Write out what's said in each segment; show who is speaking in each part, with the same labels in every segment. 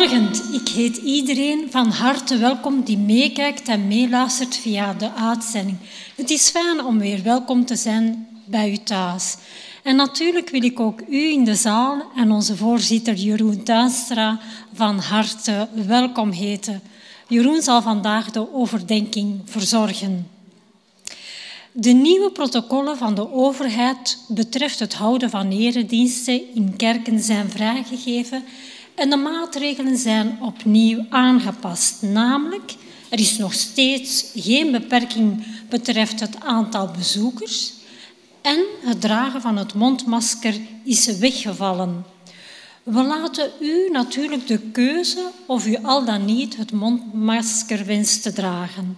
Speaker 1: Goedemorgen, ik heet iedereen van harte welkom die meekijkt en meeluistert via de uitzending. Het is fijn om weer welkom te zijn bij u thuis. En natuurlijk wil ik ook u in de zaal en onze voorzitter Jeroen Tuinstra van harte welkom heten. Jeroen zal vandaag de overdenking verzorgen. De nieuwe protocollen van de overheid betreft het houden van erediensten in kerken zijn vrijgegeven en de maatregelen zijn opnieuw aangepast. Namelijk, er is nog steeds geen beperking betreft het aantal bezoekers en het dragen van het mondmasker is weggevallen. We laten u natuurlijk de keuze of u al dan niet het mondmasker wenst te dragen.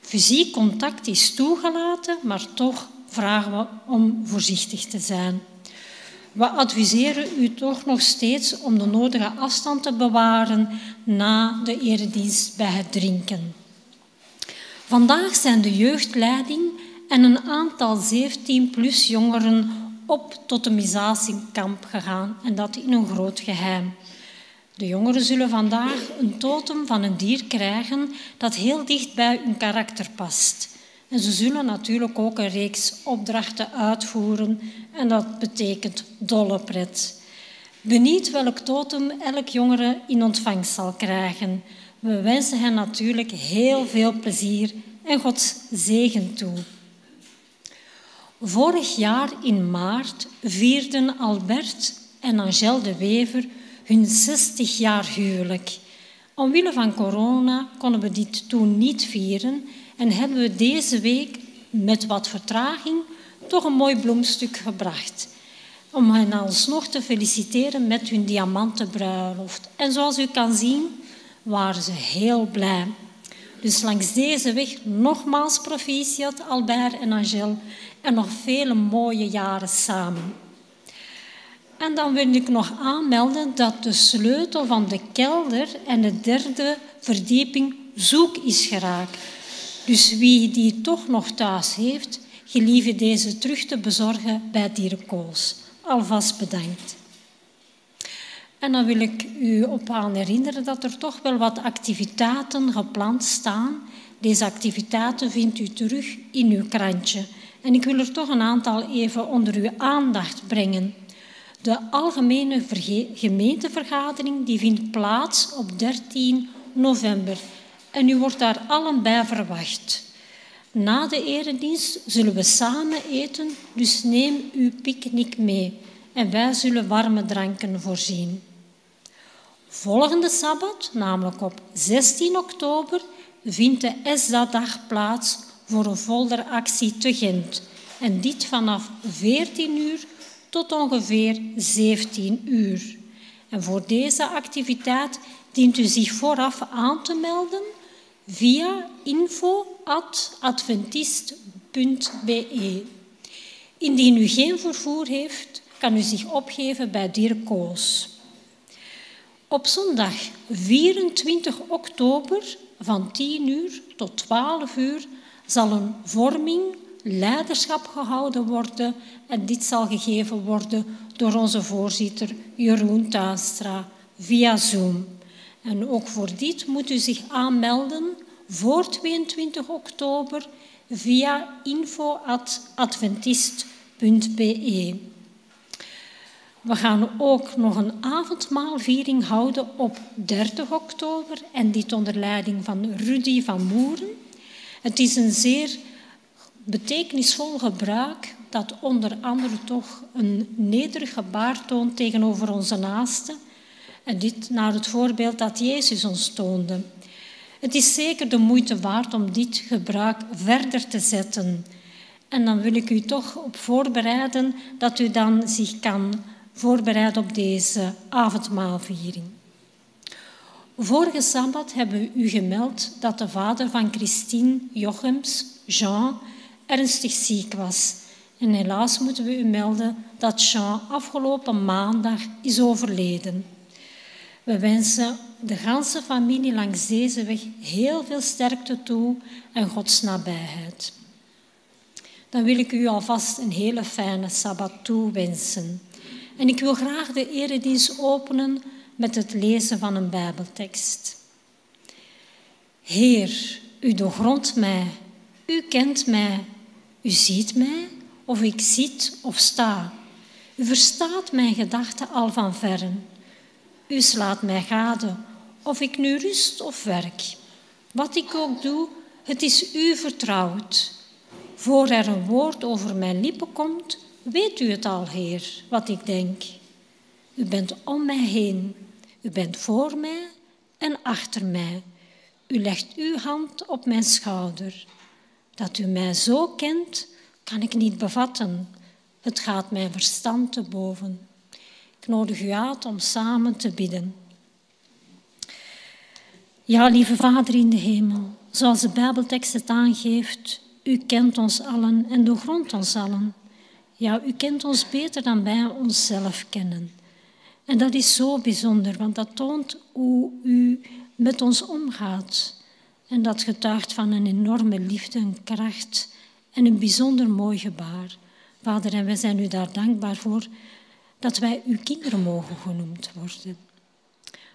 Speaker 1: Fysiek contact is toegelaten, maar toch vragen we om voorzichtig te zijn. We adviseren u toch nog steeds om de nodige afstand te bewaren na de eredienst bij het drinken. Vandaag zijn de jeugdleiding en een aantal 17-plus jongeren op totemisatie-kamp gegaan en dat in een groot geheim. De jongeren zullen vandaag een totem van een dier krijgen dat heel dicht bij hun karakter past. Ze zullen natuurlijk ook een reeks opdrachten uitvoeren en dat betekent dolle pret. Benieuwd welk totem elk jongere in ontvangst zal krijgen. We wensen hen natuurlijk heel veel plezier en Gods zegen toe. Vorig jaar in maart vierden Albert en Angèle de Wever hun 60 jaar huwelijk. Omwille van corona konden we dit toen niet vieren en hebben we deze week met wat vertraging toch een mooi bloemstuk gebracht. Om hen alsnog te feliciteren met hun diamantenbruiloft. En zoals u kan zien, waren ze heel blij. Dus langs deze weg nogmaals proficiat Albert en Angèle en nog vele mooie jaren samen. En dan wil ik nog aanmelden dat de sleutel van de kelder en de derde verdieping zoek is geraakt. Dus wie die toch nog thuis heeft, gelieve deze terug te bezorgen bij Dierenkoos. Alvast bedankt. En dan wil ik u op aan herinneren dat er toch wel wat activiteiten gepland staan. Deze activiteiten vindt u terug in uw krantje. En ik wil er toch een aantal even onder uw aandacht brengen. De algemene gemeentevergadering die vindt plaats op 13 november en u wordt daar allen bij verwacht. Na de eredienst zullen we samen eten, dus neem uw picknick mee en wij zullen warme dranken voorzien. Volgende sabbat, namelijk op 16 oktober, vindt de ESDA-dag plaats voor een folderactie te Gent. En dit vanaf 14 uur tot ongeveer 17 uur. En voor deze activiteit dient u zich vooraf aan te melden via info.adventist.be. Indien u geen vervoer heeft, kan u zich opgeven bij Dirk Koos. Op zondag 24 oktober van 10 uur tot 12 uur zal een vorming leiderschap gehouden worden en dit zal gegeven worden door onze voorzitter Jeroen Tuinstra via Zoom. En ook voor dit moet u zich aanmelden voor 22 oktober via info.adventist.be. We gaan ook nog een avondmaalviering houden op 30 oktober en dit onder leiding van Rudy van Moeren. Het is een zeer betekenisvol gebruik dat onder andere toch een nederig gebaar toont tegenover onze naasten. En dit naar het voorbeeld dat Jezus ons toonde. Het is zeker de moeite waard om dit gebruik verder te zetten. En dan wil ik u toch op voorbereiden dat u dan zich kan voorbereiden op deze avondmaalviering. Vorige sabbat hebben we u gemeld dat de vader van Christine Jochems, Jean, ernstig ziek was. En helaas moeten we u melden dat Jean afgelopen maandag is overleden. We wensen de ganse familie langs deze weg heel veel sterkte toe en Gods nabijheid. Dan wil ik u alvast een hele fijne Sabbat toewensen. En ik wil graag de eredienst openen met het lezen van een Bijbeltekst. Heer, u doorgrondt mij, u kent mij, u ziet mij, of ik zit of sta. U verstaat mijn gedachten al van verren. U slaat mij gade, of ik nu rust of werk. Wat ik ook doe, het is u vertrouwd. Voor er een woord over mijn lippen komt, weet u het al, Heer, wat ik denk. U bent om mij heen, u bent voor mij en achter mij. U legt uw hand op mijn schouder. Dat u mij zo kent, kan ik niet bevatten. Het gaat mijn verstand te boven. Nodig u uit om samen te bidden. Ja, lieve Vader in de hemel, zoals de Bijbeltekst het aangeeft, u kent ons allen en doorgrondt ons allen. Ja, u kent ons beter dan wij onszelf kennen. En dat is zo bijzonder, want dat toont hoe u met ons omgaat. En dat getuigt van een enorme liefde, een kracht en een bijzonder mooi gebaar. Vader, en wij zijn u daar dankbaar voor dat wij uw kinderen mogen genoemd worden.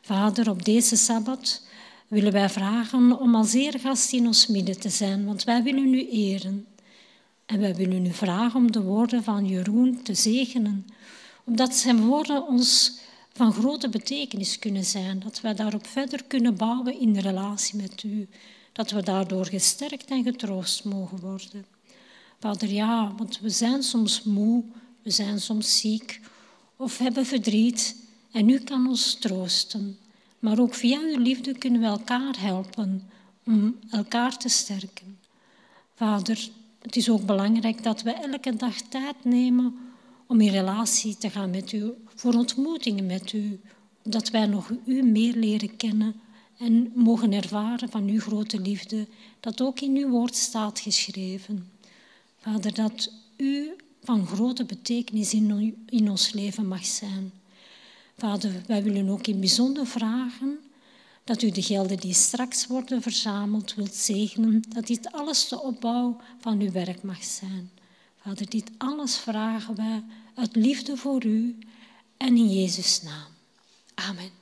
Speaker 1: Vader, op deze Sabbat willen wij vragen om als eergast in ons midden te zijn, want wij willen u eren. En wij willen u vragen om de woorden van Jeroen te zegenen, omdat zijn woorden ons van grote betekenis kunnen zijn, dat wij daarop verder kunnen bouwen in relatie met u, dat we daardoor gesterkt en getroost mogen worden. Vader, ja, want we zijn soms moe, we zijn soms ziek of hebben verdriet en u kan ons troosten. Maar ook via uw liefde kunnen we elkaar helpen om elkaar te sterken. Vader, het is ook belangrijk dat we elke dag tijd nemen om in relatie te gaan met u, voor ontmoetingen met u, dat wij nog u meer leren kennen en mogen ervaren van uw grote liefde, dat ook in uw woord staat geschreven. Vader, dat u van grote betekenis in, in ons leven mag zijn. Vader, wij willen ook in bijzonder vragen dat u de gelden die straks worden verzameld wilt zegenen, dat dit alles de opbouw van uw werk mag zijn. Vader, dit alles vragen wij uit liefde voor u en in Jezus' naam. Amen.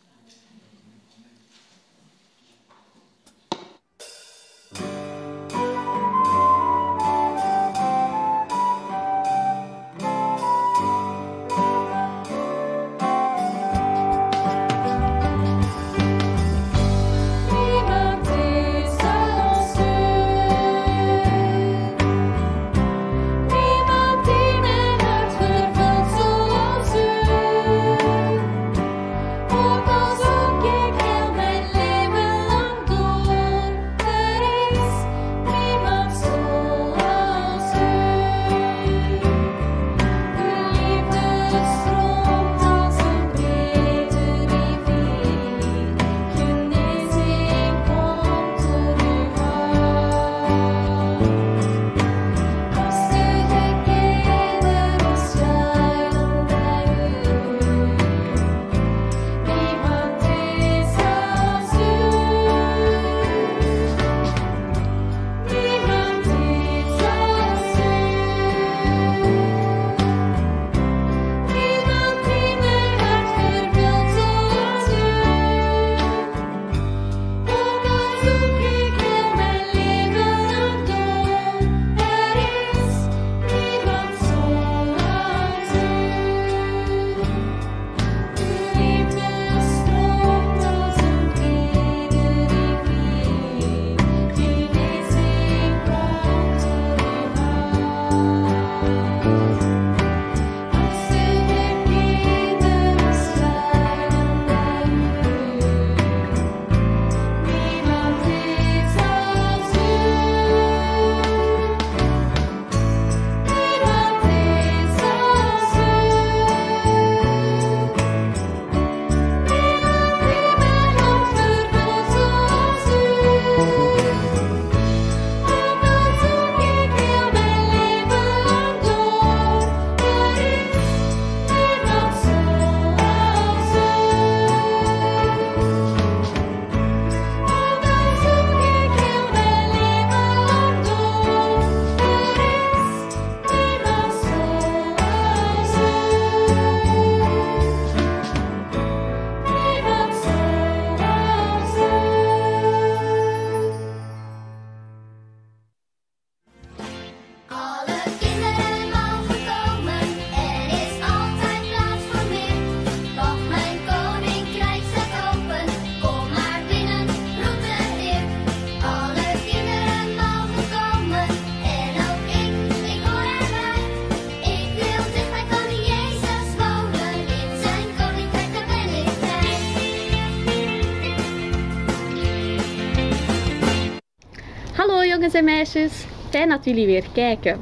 Speaker 2: Meisjes, fijn dat jullie weer kijken.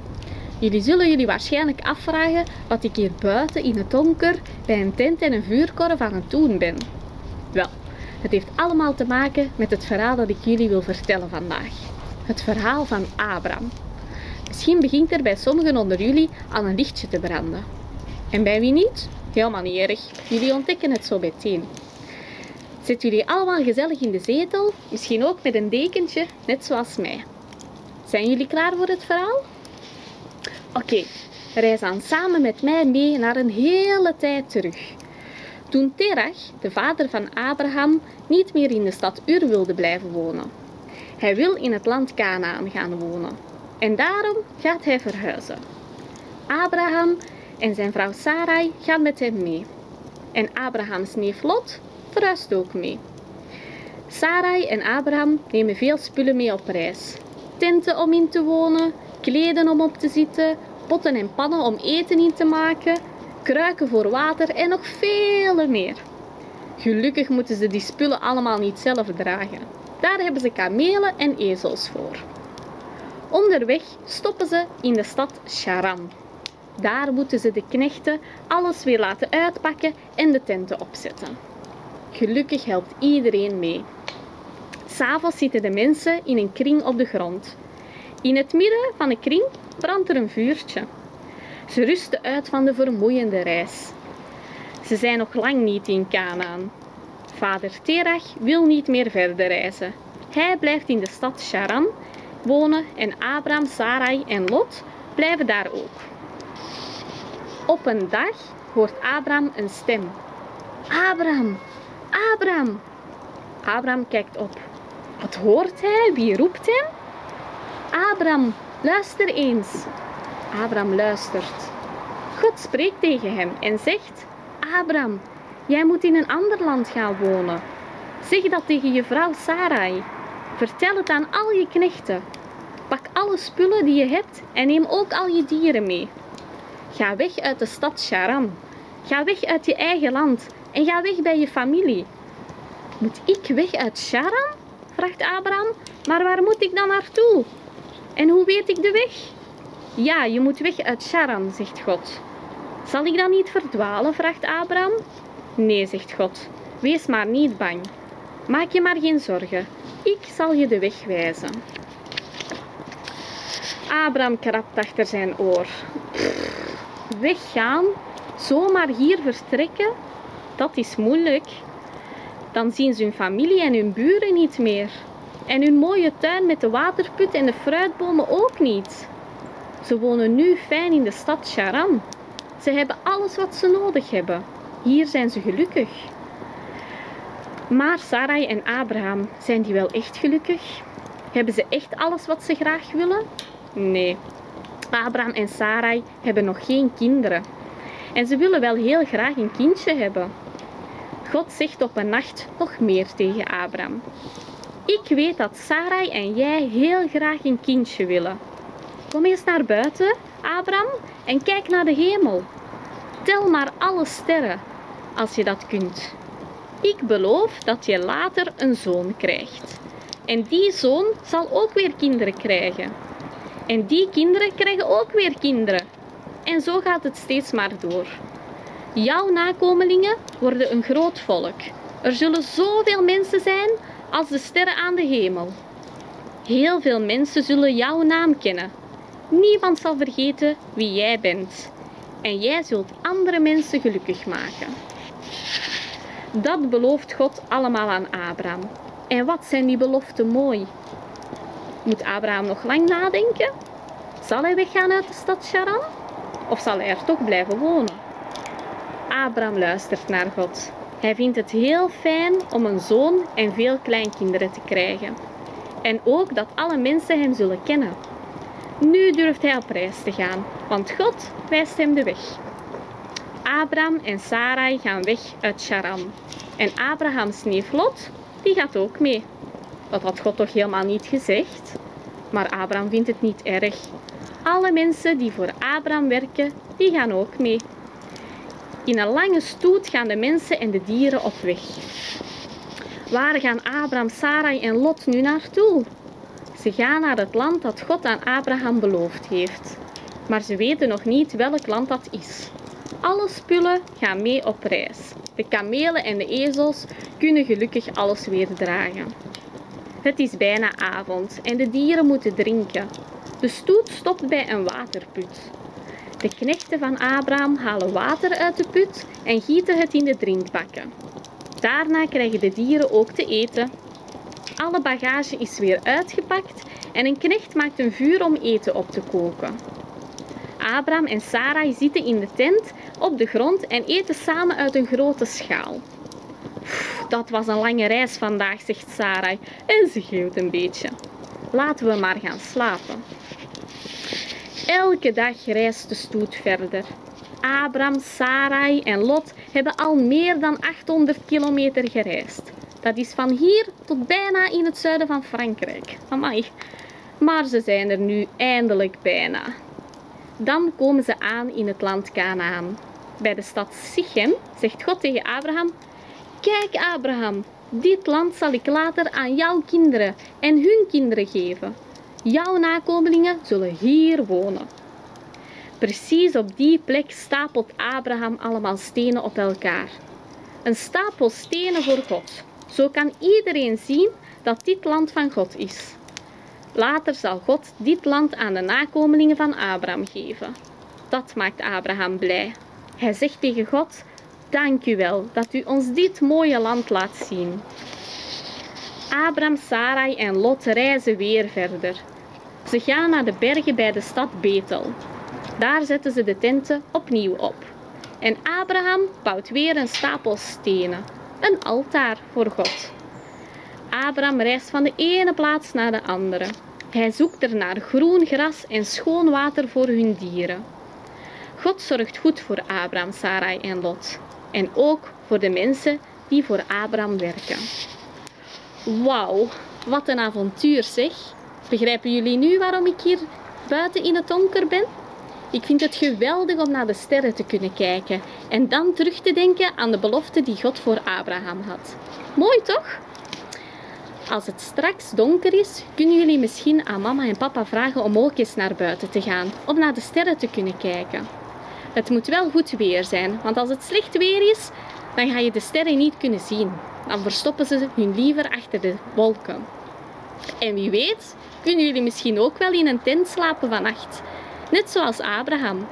Speaker 2: Jullie zullen jullie waarschijnlijk afvragen wat ik hier buiten in het donker bij een tent en een vuurkorf aan het doen ben. Wel, het heeft allemaal te maken met het verhaal dat ik jullie wil vertellen vandaag. Het verhaal van Abraham. Misschien begint er bij sommigen onder jullie al een lichtje te branden. En bij wie niet? Helemaal niet erg. Jullie ontdekken het zo meteen. Zet jullie allemaal gezellig in de zetel, misschien ook met een dekentje, net zoals mij. Zijn jullie klaar voor het verhaal? Oké, reis dan samen met mij mee naar een hele tijd terug. Toen Terach, de vader van Abraham, niet meer in de stad Ur wilde blijven wonen. Hij wil in het land Canaan gaan wonen. En daarom gaat hij verhuizen. Abraham en zijn vrouw Sarai gaan met hem mee. En Abrahams neef Lot verhuist ook mee. Sarai en Abraham nemen veel spullen mee op reis. Tenten om in te wonen, kleden om op te zitten, potten en pannen om eten in te maken, kruiken voor water en nog vele meer. Gelukkig moeten ze die spullen allemaal niet zelf dragen. Daar hebben ze kamelen en ezels voor. Onderweg stoppen ze in de stad Sharan. Daar moeten ze de knechten alles weer laten uitpakken en de tenten opzetten. Gelukkig helpt iedereen mee. S'avonds zitten de mensen in een kring op de grond. In het midden van de kring brandt er een vuurtje. Ze rusten uit van de vermoeiende reis. Ze zijn nog lang niet in Canaan. Vader Terach wil niet meer verder reizen. Hij blijft in de stad Sharan wonen en Abraham, Sarai en Lot blijven daar ook. Op een dag hoort Abraham een stem. Abraham, Abraham. Abraham kijkt op. Wat hoort hij? Wie roept hem? Abraham, luister eens. Abraham luistert. God spreekt tegen hem en zegt: Abraham, jij moet in een ander land gaan wonen. Zeg dat tegen je vrouw Sarai. Vertel het aan al je knechten. Pak alle spullen die je hebt en neem ook al je dieren mee. Ga weg uit de stad Sharam. Ga weg uit je eigen land en ga weg bij je familie. Moet ik weg uit Sharam? Vraagt Abraham. Maar waar moet ik dan naartoe? En hoe weet ik de weg? Ja, je moet weg uit Sharam, zegt God. Zal ik dan niet verdwalen? vraagt Abraham. Nee, zegt God. Wees maar niet bang. Maak je maar geen zorgen. Ik zal je de weg wijzen. Abraham krabt achter zijn oor. weggaan, zomaar hier vertrekken, dat is moeilijk. Dan zien ze hun familie en hun buren niet meer. En hun mooie tuin met de waterput en de fruitbomen ook niet. Ze wonen nu fijn in de stad Sharan. Ze hebben alles wat ze nodig hebben. Hier zijn ze gelukkig. Maar Sarai en Abraham, zijn die wel echt gelukkig? Hebben ze echt alles wat ze graag willen? Nee. Abraham en Sarai hebben nog geen kinderen. En ze willen wel heel graag een kindje hebben. God zegt op een nacht nog meer tegen Abraham. Ik weet dat Sarai en jij heel graag een kindje willen. Kom eens naar buiten, Abraham, en kijk naar de hemel. Tel maar alle sterren, als je dat kunt. Ik beloof dat je later een zoon krijgt. En die zoon zal ook weer kinderen krijgen. En die kinderen krijgen ook weer kinderen. En zo gaat het steeds maar door. Jouw nakomelingen worden een groot volk. Er zullen zoveel mensen zijn als de sterren aan de hemel. Heel veel mensen zullen jouw naam kennen. Niemand zal vergeten wie jij bent. En jij zult andere mensen gelukkig maken. Dat belooft God allemaal aan Abraham. En wat zijn die beloften mooi. Moet Abraham nog lang nadenken? Zal hij weggaan uit de stad Sharan? Of zal hij er toch blijven wonen? Abraham luistert naar God. Hij vindt het heel fijn om een zoon en veel kleinkinderen te krijgen. En ook dat alle mensen hem zullen kennen. Nu durft hij op reis te gaan, want God wijst hem de weg. Abraham en Sarai gaan weg uit Sharan. En Abrahams neef Lot, die gaat ook mee. Dat had God toch helemaal niet gezegd? Maar Abraham vindt het niet erg. Alle mensen die voor Abraham werken, die gaan ook mee. In een lange stoet gaan de mensen en de dieren op weg. Waar gaan Abraham, Sarai en Lot nu naartoe? Ze gaan naar het land dat God aan Abraham beloofd heeft. Maar ze weten nog niet welk land dat is. Alle spullen gaan mee op reis. De kamelen en de ezels kunnen gelukkig alles weer dragen. Het is bijna avond en de dieren moeten drinken. De stoet stopt bij een waterput. De knechten van Abraham halen water uit de put en gieten het in de drinkbakken. Daarna krijgen de dieren ook te eten. Alle bagage is weer uitgepakt en een knecht maakt een vuur om eten op te koken. Abraham en Sarai zitten in de tent op de grond en eten samen uit een grote schaal. dat was een lange reis vandaag, zegt Sarai en ze geeft een beetje. Laten we maar gaan slapen. Elke dag reist de stoet verder. Abraham, Sarai en Lot hebben al meer dan 800 kilometer gereisd. Dat is van hier tot bijna in het zuiden van Frankrijk. Amai. Maar ze zijn er nu eindelijk bijna. Dan komen ze aan in het land Canaan. Bij de stad Sichem zegt God tegen Abraham: Kijk, Abraham, dit land zal ik later aan jouw kinderen en hun kinderen geven. Jouw nakomelingen zullen hier wonen. Precies op die plek stapelt Abraham allemaal stenen op elkaar. Een stapel stenen voor God. Zo kan iedereen zien dat dit land van God is. Later zal God dit land aan de nakomelingen van Abraham geven. Dat maakt Abraham blij. Hij zegt tegen God: Dank u wel dat u ons dit mooie land laat zien. Abraham, Sarai en Lot reizen weer verder. Ze gaan naar de bergen bij de stad Betel. Daar zetten ze de tenten opnieuw op. En Abraham bouwt weer een stapel stenen, een altaar voor God. Abraham reist van de ene plaats naar de andere. Hij zoekt er naar groen gras en schoon water voor hun dieren. God zorgt goed voor Abraham, Sarai en Lot. En ook voor de mensen die voor Abraham werken. Wauw, wat een avontuur zeg. Begrijpen jullie nu waarom ik hier buiten in het donker ben? Ik vind het geweldig om naar de sterren te kunnen kijken en dan terug te denken aan de belofte die God voor Abraham had. Mooi toch? Als het straks donker is, kunnen jullie misschien aan mama en papa vragen om ook eens naar buiten te gaan, om naar de sterren te kunnen kijken. Het moet wel goed weer zijn, want als het slecht weer is, dan ga je de sterren niet kunnen zien. Dan verstoppen ze hun liever achter de wolken. En wie weet, kunnen jullie misschien ook wel in een tent slapen vannacht, net zoals Abraham.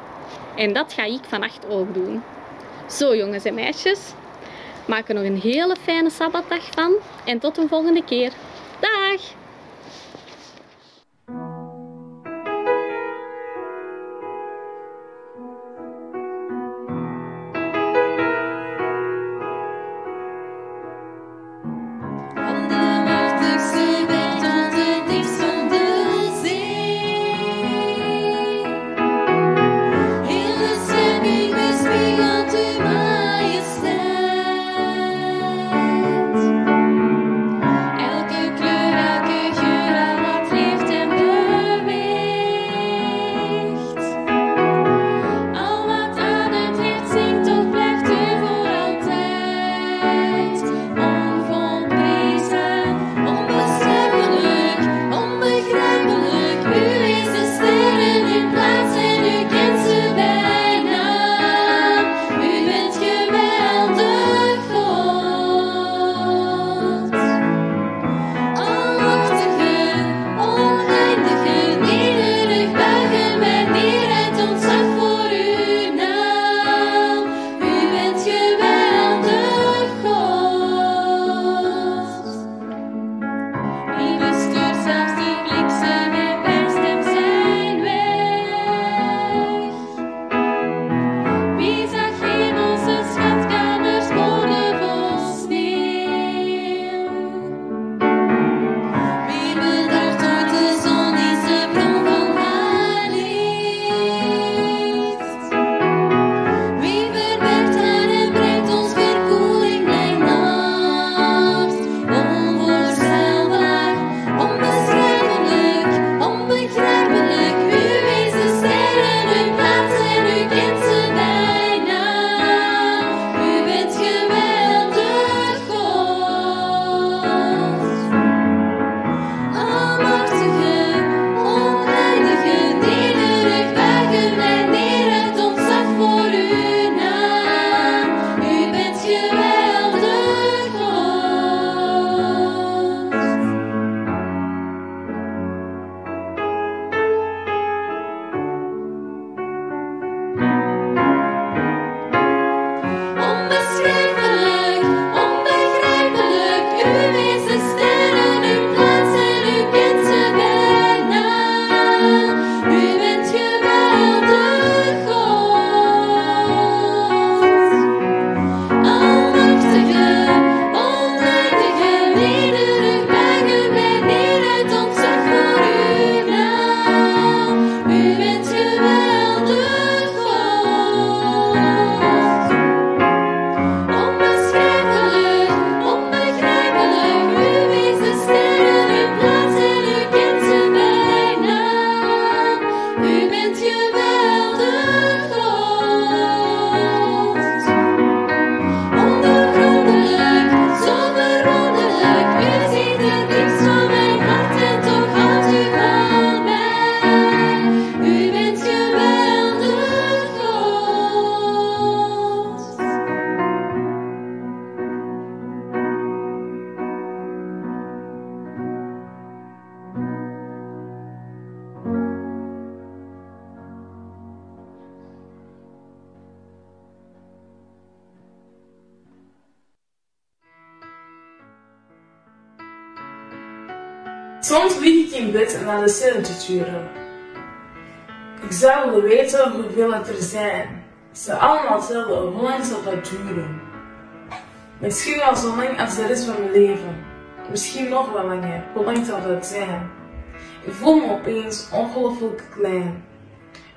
Speaker 2: En dat ga ik vannacht ook doen. Zo jongens en meisjes, maak er nog een hele fijne sabbatdag van en tot een volgende keer. Dag!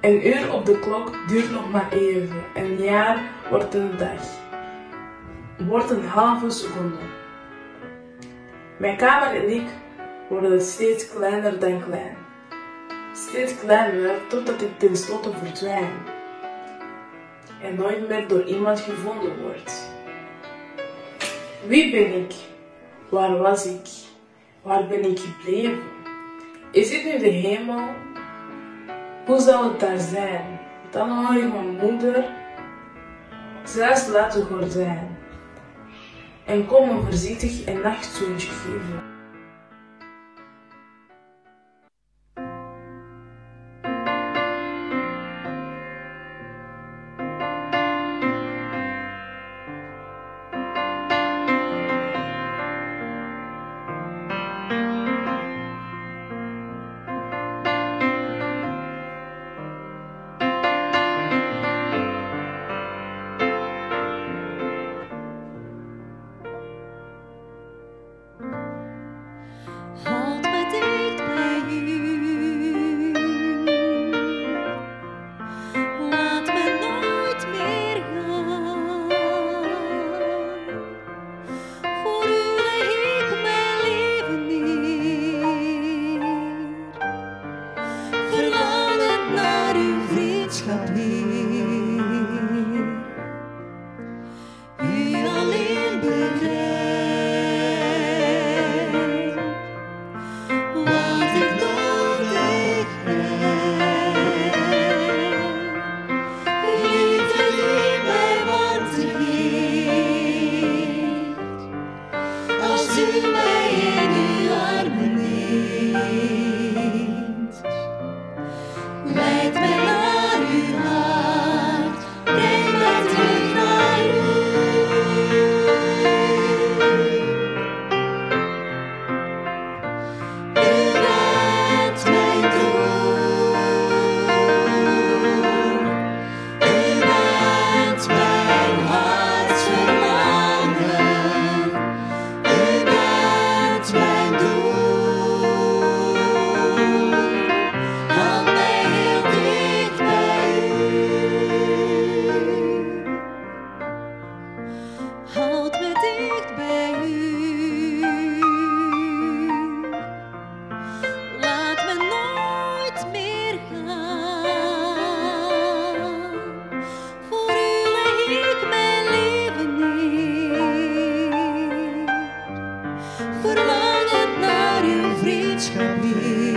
Speaker 3: Een uur op de klok duurt nog maar even. Een jaar wordt een dag. Wordt een halve seconde. Mijn kamer en ik worden steeds kleiner dan klein. Steeds kleiner totdat ik tenslotte verdwijn. En nooit meer door iemand gevonden word. Wie ben ik? Waar was ik? Waar ben ik gebleven? Is dit nu de hemel hoe zou het daar zijn? Dan hoor ik mijn moeder zelfs laten gordijn en komen voorzichtig voorzichtig een nachtzoentje geven.
Speaker 4: 참이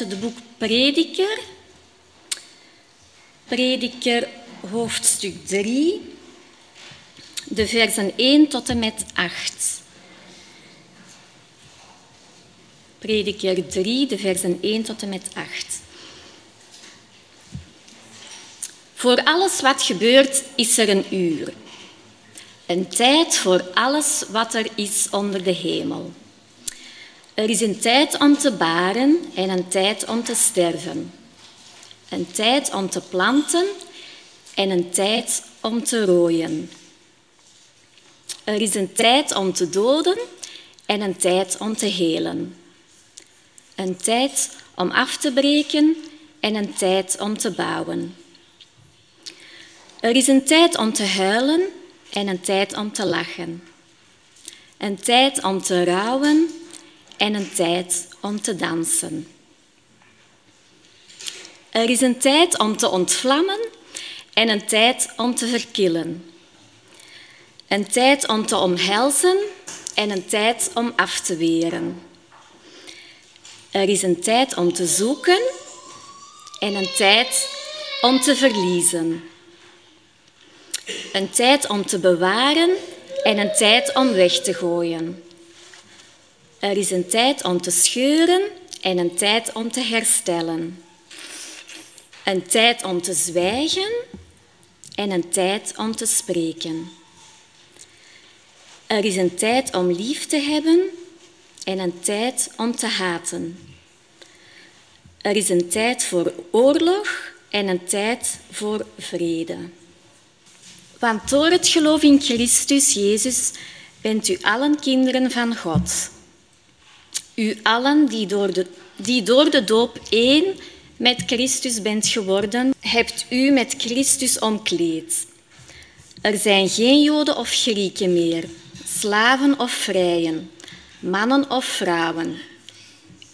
Speaker 4: uit het boek Prediker. Prediker hoofdstuk 3, de versen 1 tot en met 8. Prediker 3, de versen 1 tot en met 8. Voor alles wat gebeurt is er een uur. Een tijd voor alles wat er is onder de hemel. Er is een tijd om te baren en een tijd om te sterven. Een tijd om te planten en een tijd om te rooien. Er is een tijd om te doden en een tijd om te helen. Een tijd om af te breken en een tijd om te bouwen. Er is een tijd om te huilen en een tijd om te lachen. Een tijd om te rouwen en een tijd om te dansen. Er is een tijd om te ontvlammen en een tijd om te verkillen. Een tijd om te omhelzen en een tijd om af te weren. Er is een tijd om te zoeken en een tijd om te verliezen. Een tijd om te bewaren en een tijd om weg te gooien. Er is een tijd om te scheuren en een tijd om te herstellen. Een tijd om te zwijgen en een tijd om te spreken. Er is een tijd om lief te hebben en een tijd om te haten. Er is een tijd voor oorlog en een tijd voor vrede. Want door het geloof in Christus Jezus bent u allen kinderen van God. U allen die door de, die door de doop één met Christus bent geworden, hebt u met Christus omkleed. Er zijn geen Joden of Grieken meer, slaven of vrijen, mannen of vrouwen.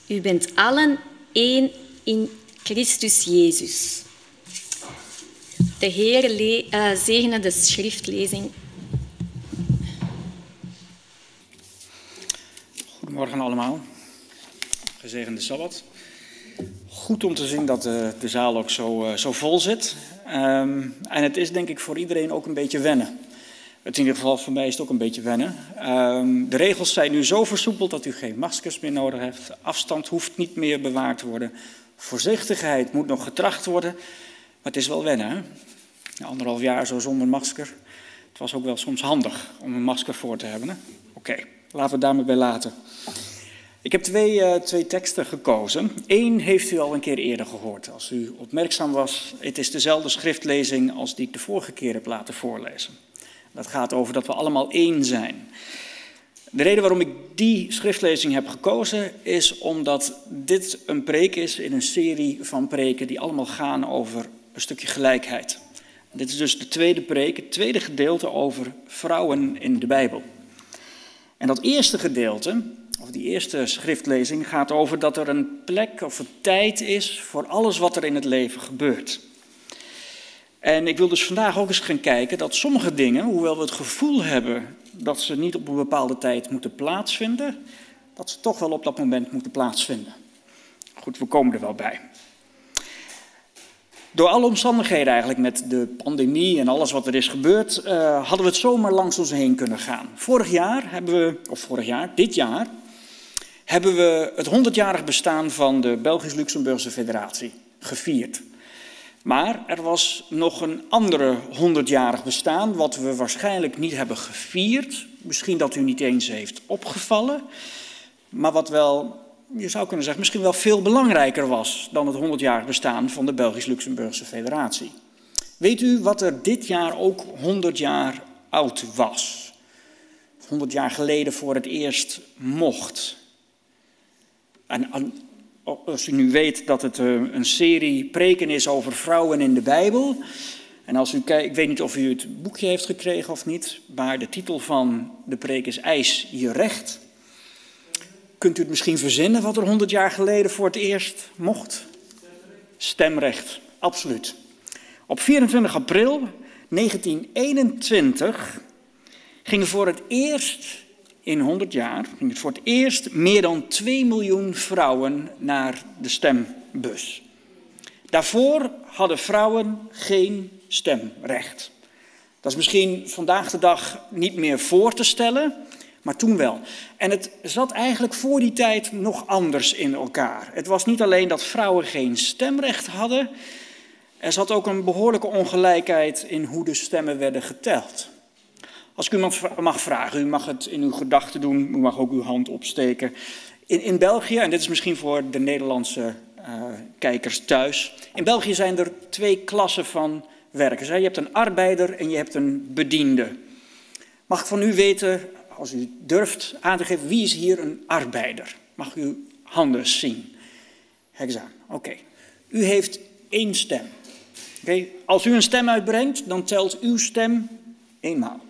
Speaker 4: U bent allen één in Christus Jezus. De Heer uh, zegene de schriftlezing.
Speaker 5: Goedemorgen allemaal. Gezegende Sabbat. Goed om te zien dat de, de zaal ook zo, uh, zo vol zit. Um, en het is denk ik voor iedereen ook een beetje wennen. Het in ieder geval voor mij is het ook een beetje wennen. Um, de regels zijn nu zo versoepeld dat u geen maskers meer nodig heeft. Afstand hoeft niet meer bewaard te worden. Voorzichtigheid moet nog getracht worden. Maar het is wel wennen. Hè? Anderhalf jaar zo zonder masker. Het was ook wel soms handig om een masker voor te hebben. Oké, laten we het daarmee bij laten. Ik heb twee, uh, twee teksten gekozen. Eén heeft u al een keer eerder gehoord. Als u opmerkzaam was, het is dezelfde schriftlezing als die ik de vorige keer heb laten voorlezen. Dat gaat over dat we allemaal één zijn. De reden waarom ik die schriftlezing heb gekozen is omdat dit een preek is in een serie van preken die allemaal gaan over een stukje gelijkheid. Dit is dus de tweede preek, het tweede gedeelte over vrouwen in de Bijbel. En dat eerste gedeelte, of die eerste schriftlezing, gaat over dat er een plek of een tijd is voor alles wat er in het leven gebeurt. En ik wil dus vandaag ook eens gaan kijken dat sommige dingen, hoewel we het gevoel hebben dat ze niet op een bepaalde tijd moeten plaatsvinden, dat ze toch wel op dat moment moeten plaatsvinden. Goed, we komen er wel bij. Door alle omstandigheden eigenlijk met de pandemie en alles wat er is gebeurd, uh, hadden we het zomaar langs ons heen kunnen gaan. Vorig jaar hebben we, of vorig jaar, dit jaar, hebben we het 100-jarig bestaan van de Belgisch-Luxemburgse Federatie gevierd. Maar er was nog een andere 100-jarig bestaan, wat we waarschijnlijk niet hebben gevierd. Misschien dat u niet eens heeft opgevallen, maar wat wel je zou kunnen zeggen, misschien wel veel belangrijker was dan het 100-jarig bestaan van de Belgisch-Luxemburgse Federatie. Weet u wat er dit jaar ook 100 jaar oud was? 100 jaar geleden voor het eerst mocht. En als u nu weet dat het een serie preken is over vrouwen in de Bijbel. En als u kijkt, ik weet niet of u het boekje heeft gekregen of niet, maar de titel van de preek is Eis je recht. Kunt u het misschien verzinnen wat er 100 jaar geleden voor het eerst mocht? Stemrecht, absoluut. Op 24 april 1921 gingen voor het eerst in 100 jaar ging voor het eerst meer dan 2 miljoen vrouwen naar de stembus. Daarvoor hadden vrouwen geen stemrecht. Dat is misschien vandaag de dag niet meer voor te stellen, maar toen wel. En het zat eigenlijk voor die tijd nog anders in elkaar. Het was niet alleen dat vrouwen geen stemrecht hadden, er zat ook een behoorlijke ongelijkheid in hoe de stemmen werden geteld. Als ik u mag vragen, u mag het in uw gedachten doen, u mag ook uw hand opsteken. In, in België, en dit is misschien voor de Nederlandse uh, kijkers thuis. In België zijn er twee klassen van werkers. Je hebt een arbeider en je hebt een bediende. Mag ik van u weten, als u durft aan te geven, wie is hier een arbeider? Mag u uw handen zien? Aan. Oké. U heeft één stem. Oké. Als u een stem uitbrengt, dan telt uw stem eenmaal.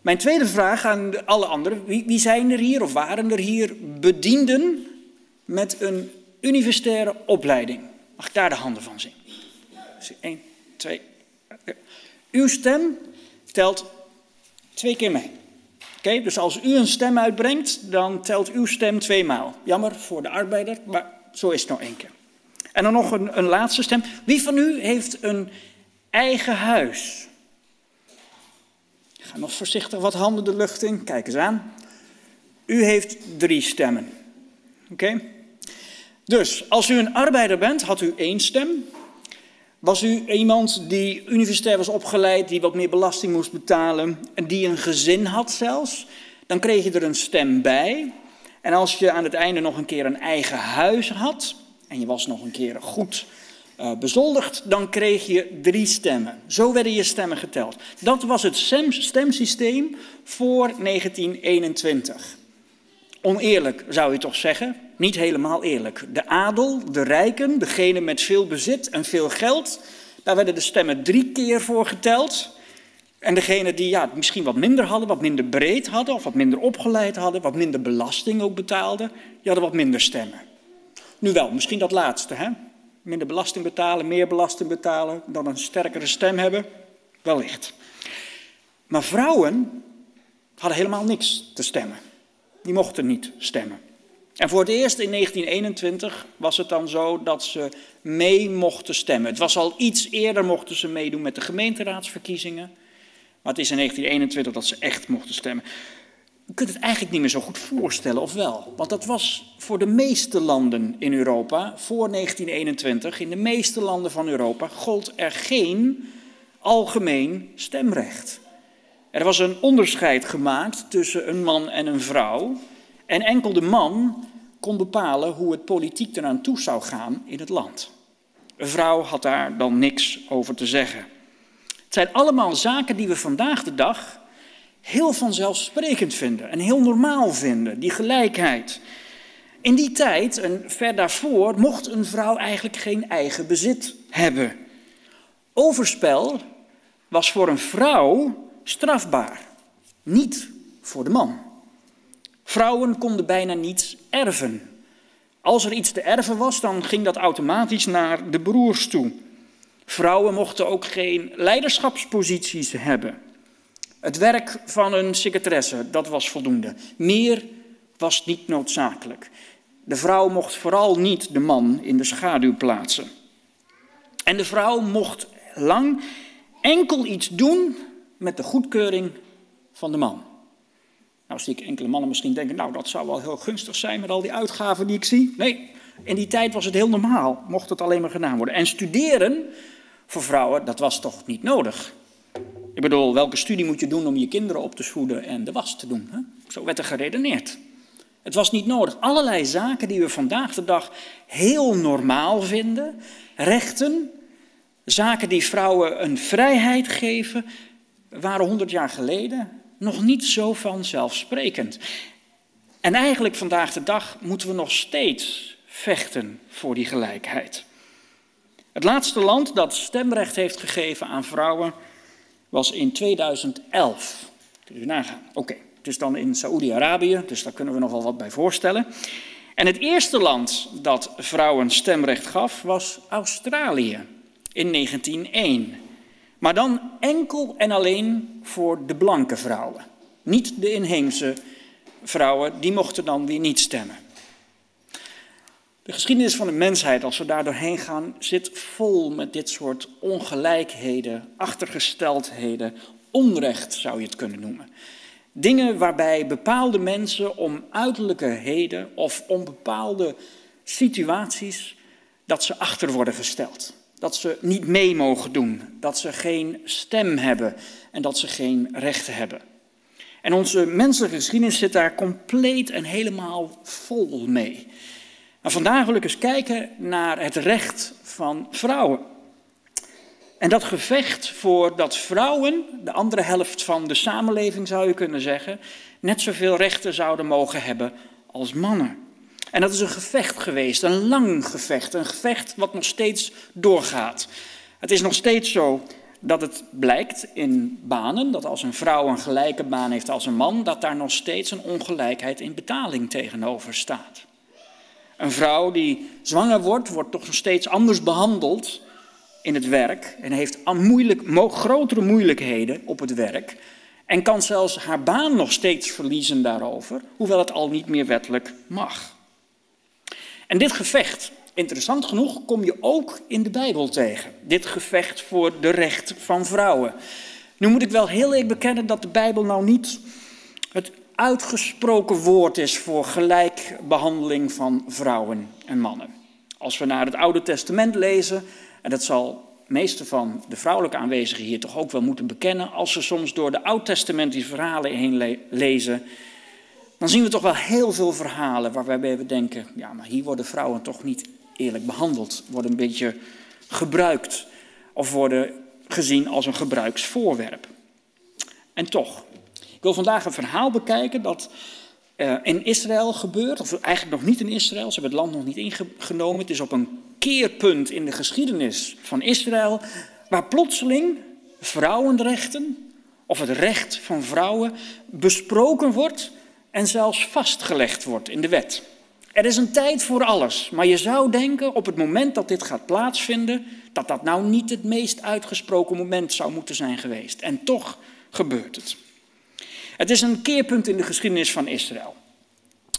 Speaker 5: Mijn tweede vraag aan alle anderen: wie, wie zijn er hier of waren er hier bedienden met een universitaire opleiding? Mag ik daar de handen van zien? Eén, twee. Uw stem telt twee keer mee. Oké, dus als u een stem uitbrengt, dan telt uw stem tweemaal. Jammer voor de arbeider, maar zo is het nog één keer. En dan nog een, een laatste stem. Wie van u heeft een eigen huis? Ga nog voorzichtig wat handen de lucht in. Kijk eens aan. U heeft drie stemmen. Oké? Dus als u een arbeider bent, had u één stem. Was u iemand die universitair was opgeleid, die wat meer belasting moest betalen en die een gezin had zelfs, dan kreeg je er een stem bij. En als je aan het einde nog een keer een eigen huis had en je was nog een keer goed bezoldigd, dan kreeg je drie stemmen. Zo werden je stemmen geteld. Dat was het stemsysteem voor 1921. Oneerlijk zou je toch zeggen? Niet helemaal eerlijk. De adel, de rijken, degene met veel bezit en veel geld, daar werden de stemmen drie keer voor geteld. En degene die ja, misschien wat minder hadden, wat minder breed hadden, of wat minder opgeleid hadden, wat minder belasting ook betaalden, die hadden wat minder stemmen. Nu wel, misschien dat laatste, hè? Minder belasting betalen, meer belasting betalen, dan een sterkere stem hebben, wellicht. Maar vrouwen hadden helemaal niks te stemmen. Die mochten niet stemmen. En voor het eerst in 1921 was het dan zo dat ze mee mochten stemmen. Het was al iets eerder mochten ze meedoen met de gemeenteraadsverkiezingen. Maar het is in 1921 dat ze echt mochten stemmen. Je kunt het eigenlijk niet meer zo goed voorstellen, of wel? Want dat was voor de meeste landen in Europa, voor 1921, in de meeste landen van Europa, gold er geen algemeen stemrecht. Er was een onderscheid gemaakt tussen een man en een vrouw. En enkel de man kon bepalen hoe het politiek eraan toe zou gaan in het land. Een vrouw had daar dan niks over te zeggen. Het zijn allemaal zaken die we vandaag de dag heel vanzelfsprekend vinden en heel normaal vinden, die gelijkheid. In die tijd en ver daarvoor mocht een vrouw eigenlijk geen eigen bezit hebben. Overspel was voor een vrouw strafbaar, niet voor de man. Vrouwen konden bijna niets erven. Als er iets te erven was, dan ging dat automatisch naar de broers toe. Vrouwen mochten ook geen leiderschapsposities hebben. Het werk van een secretaresse, dat was voldoende. Meer was niet noodzakelijk. De vrouw mocht vooral niet de man in de schaduw plaatsen. En de vrouw mocht lang enkel iets doen met de goedkeuring van de man. Nou zie ik enkele mannen misschien denken, nou dat zou wel heel gunstig zijn met al die uitgaven die ik zie. Nee, in die tijd was het heel normaal, mocht het alleen maar gedaan worden. En studeren voor vrouwen, dat was toch niet nodig. Ik bedoel, welke studie moet je doen om je kinderen op te voeden en de was te doen? Hè? Zo werd er geredeneerd. Het was niet nodig. Allerlei zaken die we vandaag de dag heel normaal vinden, rechten, zaken die vrouwen een vrijheid geven, waren honderd jaar geleden nog niet zo vanzelfsprekend. En eigenlijk vandaag de dag moeten we nog steeds vechten voor die gelijkheid. Het laatste land dat stemrecht heeft gegeven aan vrouwen was in 2011. Kun je nagaan. Oké, het is dan in Saoedi-Arabië, dus daar kunnen we nog wel wat bij voorstellen. En het eerste land dat vrouwen stemrecht gaf was Australië in 1901. Maar dan enkel en alleen voor de blanke vrouwen. Niet de inheemse vrouwen, die mochten dan weer niet stemmen. De geschiedenis van de mensheid, als we daar doorheen gaan, zit vol met dit soort ongelijkheden, achtergesteldheden, onrecht zou je het kunnen noemen. Dingen waarbij bepaalde mensen om uiterlijke heden of om bepaalde situaties, dat ze achter worden gesteld. Dat ze niet mee mogen doen, dat ze geen stem hebben en dat ze geen rechten hebben. En onze menselijke geschiedenis zit daar compleet en helemaal vol mee. En vandaag wil ik eens kijken naar het recht van vrouwen. En dat gevecht voor dat vrouwen, de andere helft van de samenleving zou je kunnen zeggen, net zoveel rechten zouden mogen hebben als mannen. En dat is een gevecht geweest, een lang gevecht, een gevecht wat nog steeds doorgaat. Het is nog steeds zo dat het blijkt in banen, dat als een vrouw een gelijke baan heeft als een man, dat daar nog steeds een ongelijkheid in betaling tegenover staat. Een vrouw die zwanger wordt, wordt toch nog steeds anders behandeld in het werk en heeft moeilijk, grotere moeilijkheden op het werk en kan zelfs haar baan nog steeds verliezen daarover, hoewel het al niet meer wettelijk mag. En dit gevecht, interessant genoeg, kom je ook in de Bijbel tegen. Dit gevecht voor de recht van vrouwen. Nu moet ik wel heel eerlijk bekennen dat de Bijbel nou niet uitgesproken woord is voor gelijkbehandeling van vrouwen en mannen. Als we naar het Oude Testament lezen, en dat zal meeste van de vrouwelijke aanwezigen hier toch ook wel moeten bekennen, als ze soms door de oud-testamentische verhalen heen lezen, dan zien we toch wel heel veel verhalen waarbij we denken, ja, maar hier worden vrouwen toch niet eerlijk behandeld, worden een beetje gebruikt of worden gezien als een gebruiksvoorwerp. En toch, ik wil vandaag een verhaal bekijken dat uh, in Israël gebeurt, of eigenlijk nog niet in Israël, ze hebben het land nog niet ingenomen. Het is op een keerpunt in de geschiedenis van Israël, waar plotseling vrouwenrechten of het recht van vrouwen besproken wordt en zelfs vastgelegd wordt in de wet. Er is een tijd voor alles, maar je zou denken op het moment dat dit gaat plaatsvinden, dat dat nou niet het meest uitgesproken moment zou moeten zijn geweest. En toch gebeurt het. Het is een keerpunt in de geschiedenis van Israël.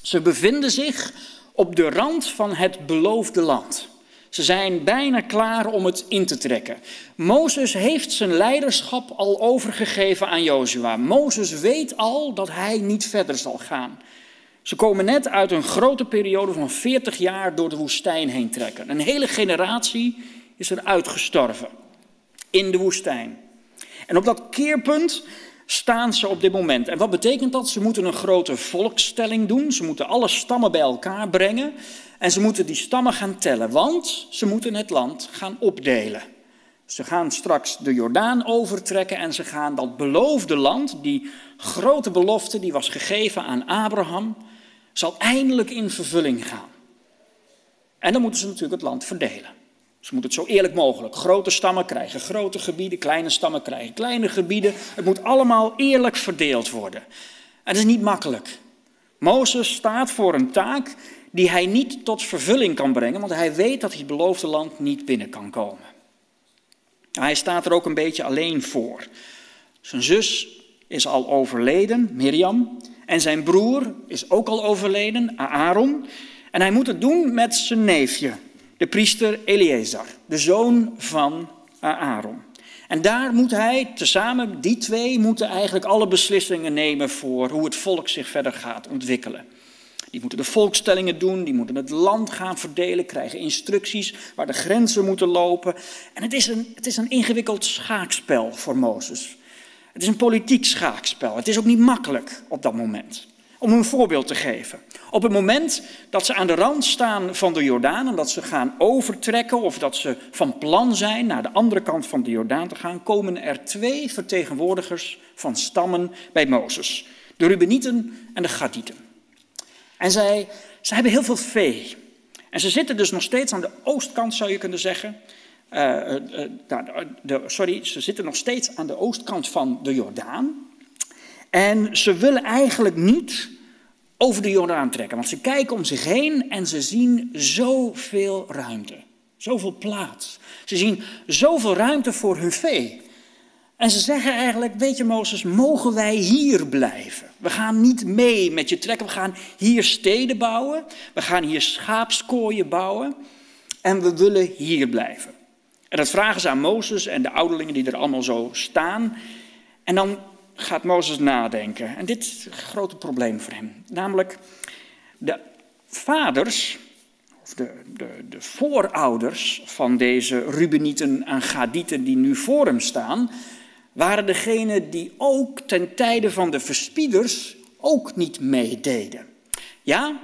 Speaker 5: Ze bevinden zich op de rand van het beloofde land. Ze zijn bijna klaar om het in te trekken. Mozes heeft zijn leiderschap al overgegeven aan Jozua. Mozes weet al dat hij niet verder zal gaan. Ze komen net uit een grote periode van 40 jaar door de woestijn heen trekken. Een hele generatie is er uitgestorven in de woestijn. En op dat keerpunt staan ze op dit moment. En wat betekent dat? Ze moeten een grote volkstelling doen. Ze moeten alle stammen bij elkaar brengen. En ze moeten die stammen gaan tellen, want ze moeten het land gaan opdelen. Ze gaan straks de Jordaan overtrekken en ze gaan dat beloofde land, die grote belofte die was gegeven aan Abraham, zal eindelijk in vervulling gaan. En dan moeten ze natuurlijk het land verdelen. Ze moeten het zo eerlijk mogelijk. Grote stammen krijgen grote gebieden, kleine stammen krijgen kleine gebieden. Het moet allemaal eerlijk verdeeld worden. En dat is niet makkelijk. Mozes staat voor een taak die hij niet tot vervulling kan brengen, want hij weet dat hij het beloofde land niet binnen kan komen. Hij staat er ook een beetje alleen voor. Zijn zus is al overleden, Mirjam, en zijn broer is ook al overleden, Aaron. En hij moet het doen met zijn neefje, de priester Eleazar, de zoon van Aaron. En daar moet hij, tezamen, die twee moeten eigenlijk alle beslissingen nemen voor hoe het volk zich verder gaat ontwikkelen. Die moeten de volkstellingen doen, die moeten het land gaan verdelen, krijgen instructies waar de grenzen moeten lopen. En het is een, het is een ingewikkeld schaakspel voor Mozes. Het is een politiek schaakspel. Het is ook niet makkelijk op dat moment. Om een voorbeeld te geven. Op het moment dat ze aan de rand staan van de Jordaan en dat ze gaan overtrekken of dat ze van plan zijn naar de andere kant van de Jordaan te gaan, komen er twee vertegenwoordigers van stammen bij Mozes. De Rubenieten en de Gadieten. En zij, zij hebben heel veel vee. En ze zitten dus nog steeds aan de oostkant, zou je kunnen zeggen. Uh, uh, de, sorry, ze zitten nog steeds aan de oostkant van de Jordaan. En ze willen eigenlijk niet over de Jordaan trekken, want ze kijken om zich heen en ze zien zoveel ruimte, zoveel plaats. Ze zien zoveel ruimte voor hun vee. En ze zeggen eigenlijk, weet je Mozes, mogen wij hier blijven? We gaan niet mee met je trekken, we gaan hier steden bouwen, we gaan hier schaapskooien bouwen en we willen hier blijven. En dat vragen ze aan Mozes en de ouderlingen die er allemaal zo staan. En dan gaat Mozes nadenken. En dit is een groot probleem voor hem. Namelijk, de vaders, of de, de, de voorouders van deze Rubenieten en Gadieten die nu voor hem staan, waren degene die ook ten tijde van de verspieders ook niet meededen. Ja,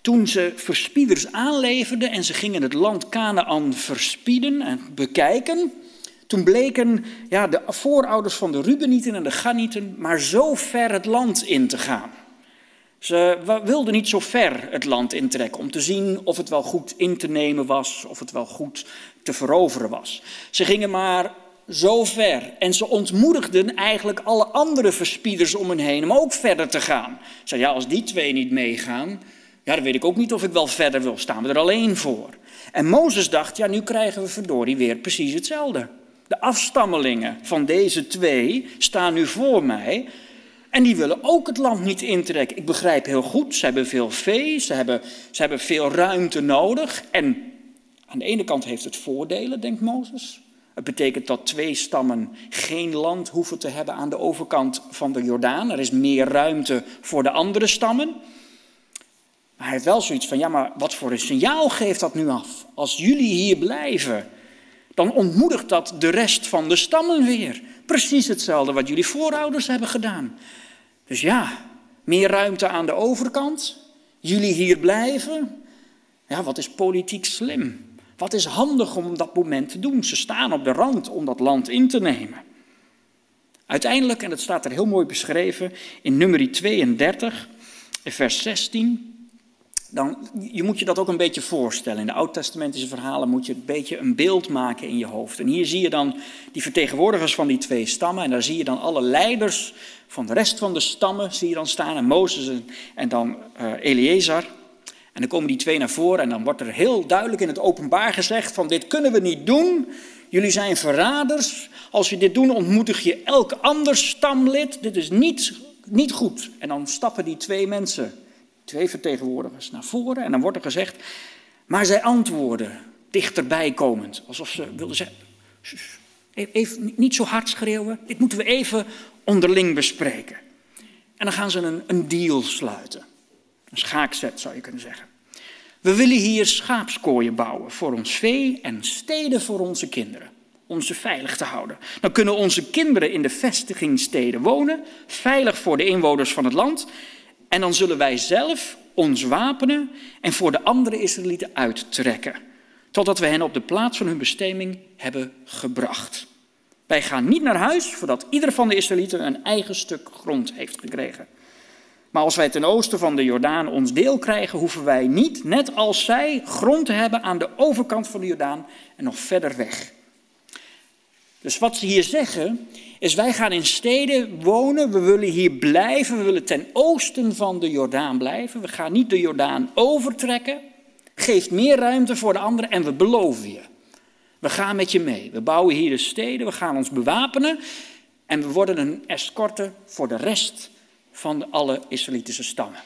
Speaker 5: toen ze verspieders aanleverden en ze gingen het land Canaan verspieden en bekijken, toen bleken ja, de voorouders van de Rubenieten en de Ganieten maar zo ver het land in te gaan. Ze wilden niet zo ver het land intrekken om te zien of het wel goed in te nemen was, of het wel goed te veroveren was. Ze gingen maar zo ver en ze ontmoedigden eigenlijk alle andere verspieders om hen heen om ook verder te gaan. Ze zeiden, ja, als die twee niet meegaan, ja, dan weet ik ook niet of ik wel verder wil, staan we er alleen voor. En Mozes dacht, ja, nu krijgen we verdorie weer precies hetzelfde. De afstammelingen van deze twee staan nu voor mij. En die willen ook het land niet intrekken. Ik begrijp heel goed, ze hebben veel vee, ze hebben, ze hebben veel ruimte nodig. En aan de ene kant heeft het voordelen, denkt Mozes. Het betekent dat twee stammen geen land hoeven te hebben aan de overkant van de Jordaan. Er is meer ruimte voor de andere stammen. Maar hij heeft wel zoiets van, ja, maar wat voor een signaal geeft dat nu af? Als jullie hier blijven, dan ontmoedigt dat de rest van de stammen weer. Precies hetzelfde wat jullie voorouders hebben gedaan. Dus ja, meer ruimte aan de overkant. Jullie hier blijven. Ja, wat is politiek slim? Wat is handig om dat moment te doen? Ze staan op de rand om dat land in te nemen. Uiteindelijk, en dat staat er heel mooi beschreven in nummer 32, vers 16 dan je moet je dat ook een beetje voorstellen. In de oud-testamentische verhalen moet je een beetje een beeld maken in je hoofd. En hier zie je dan die vertegenwoordigers van die twee stammen. En daar zie je dan alle leiders van de rest van de stammen zie je dan staan. En Mozes en, dan uh, Eleazar. En dan komen die twee naar voren en dan wordt er heel duidelijk in het openbaar gezegd van dit kunnen we niet doen. Jullie zijn verraders. Als je dit doen ontmoedig je elk ander stamlid. Dit is niet, niet goed. En dan stappen die twee mensen twee vertegenwoordigers naar voren en dan wordt er gezegd, maar zij antwoorden dichterbij komend, alsof ze wilden zeggen, e-, even niet zo hard schreeuwen, dit moeten we even onderling bespreken. En dan gaan ze een, een deal sluiten, een schaakzet zou je kunnen zeggen. We willen hier schaapskooien bouwen voor ons vee en steden voor onze kinderen om ze veilig te houden. Dan kunnen onze kinderen in de vestigingsteden wonen, veilig voor de inwoners van het land. En dan zullen wij zelf ons wapenen en voor de andere Israëlieten uittrekken, totdat we hen op de plaats van hun bestemming hebben gebracht. Wij gaan niet naar huis voordat ieder van de Israëlieten een eigen stuk grond heeft gekregen. Maar als wij ten oosten van de Jordaan ons deel krijgen, hoeven wij niet, net als zij, grond te hebben aan de overkant van de Jordaan en nog verder weg. Dus wat ze hier zeggen is wij gaan in steden wonen, we willen hier blijven, we willen ten oosten van de Jordaan blijven. We gaan niet de Jordaan overtrekken, geeft meer ruimte voor de anderen en we beloven je. We gaan met je mee, we bouwen hier de steden, we gaan ons bewapenen en we worden een escorte voor de rest van alle Israëlitische stammen.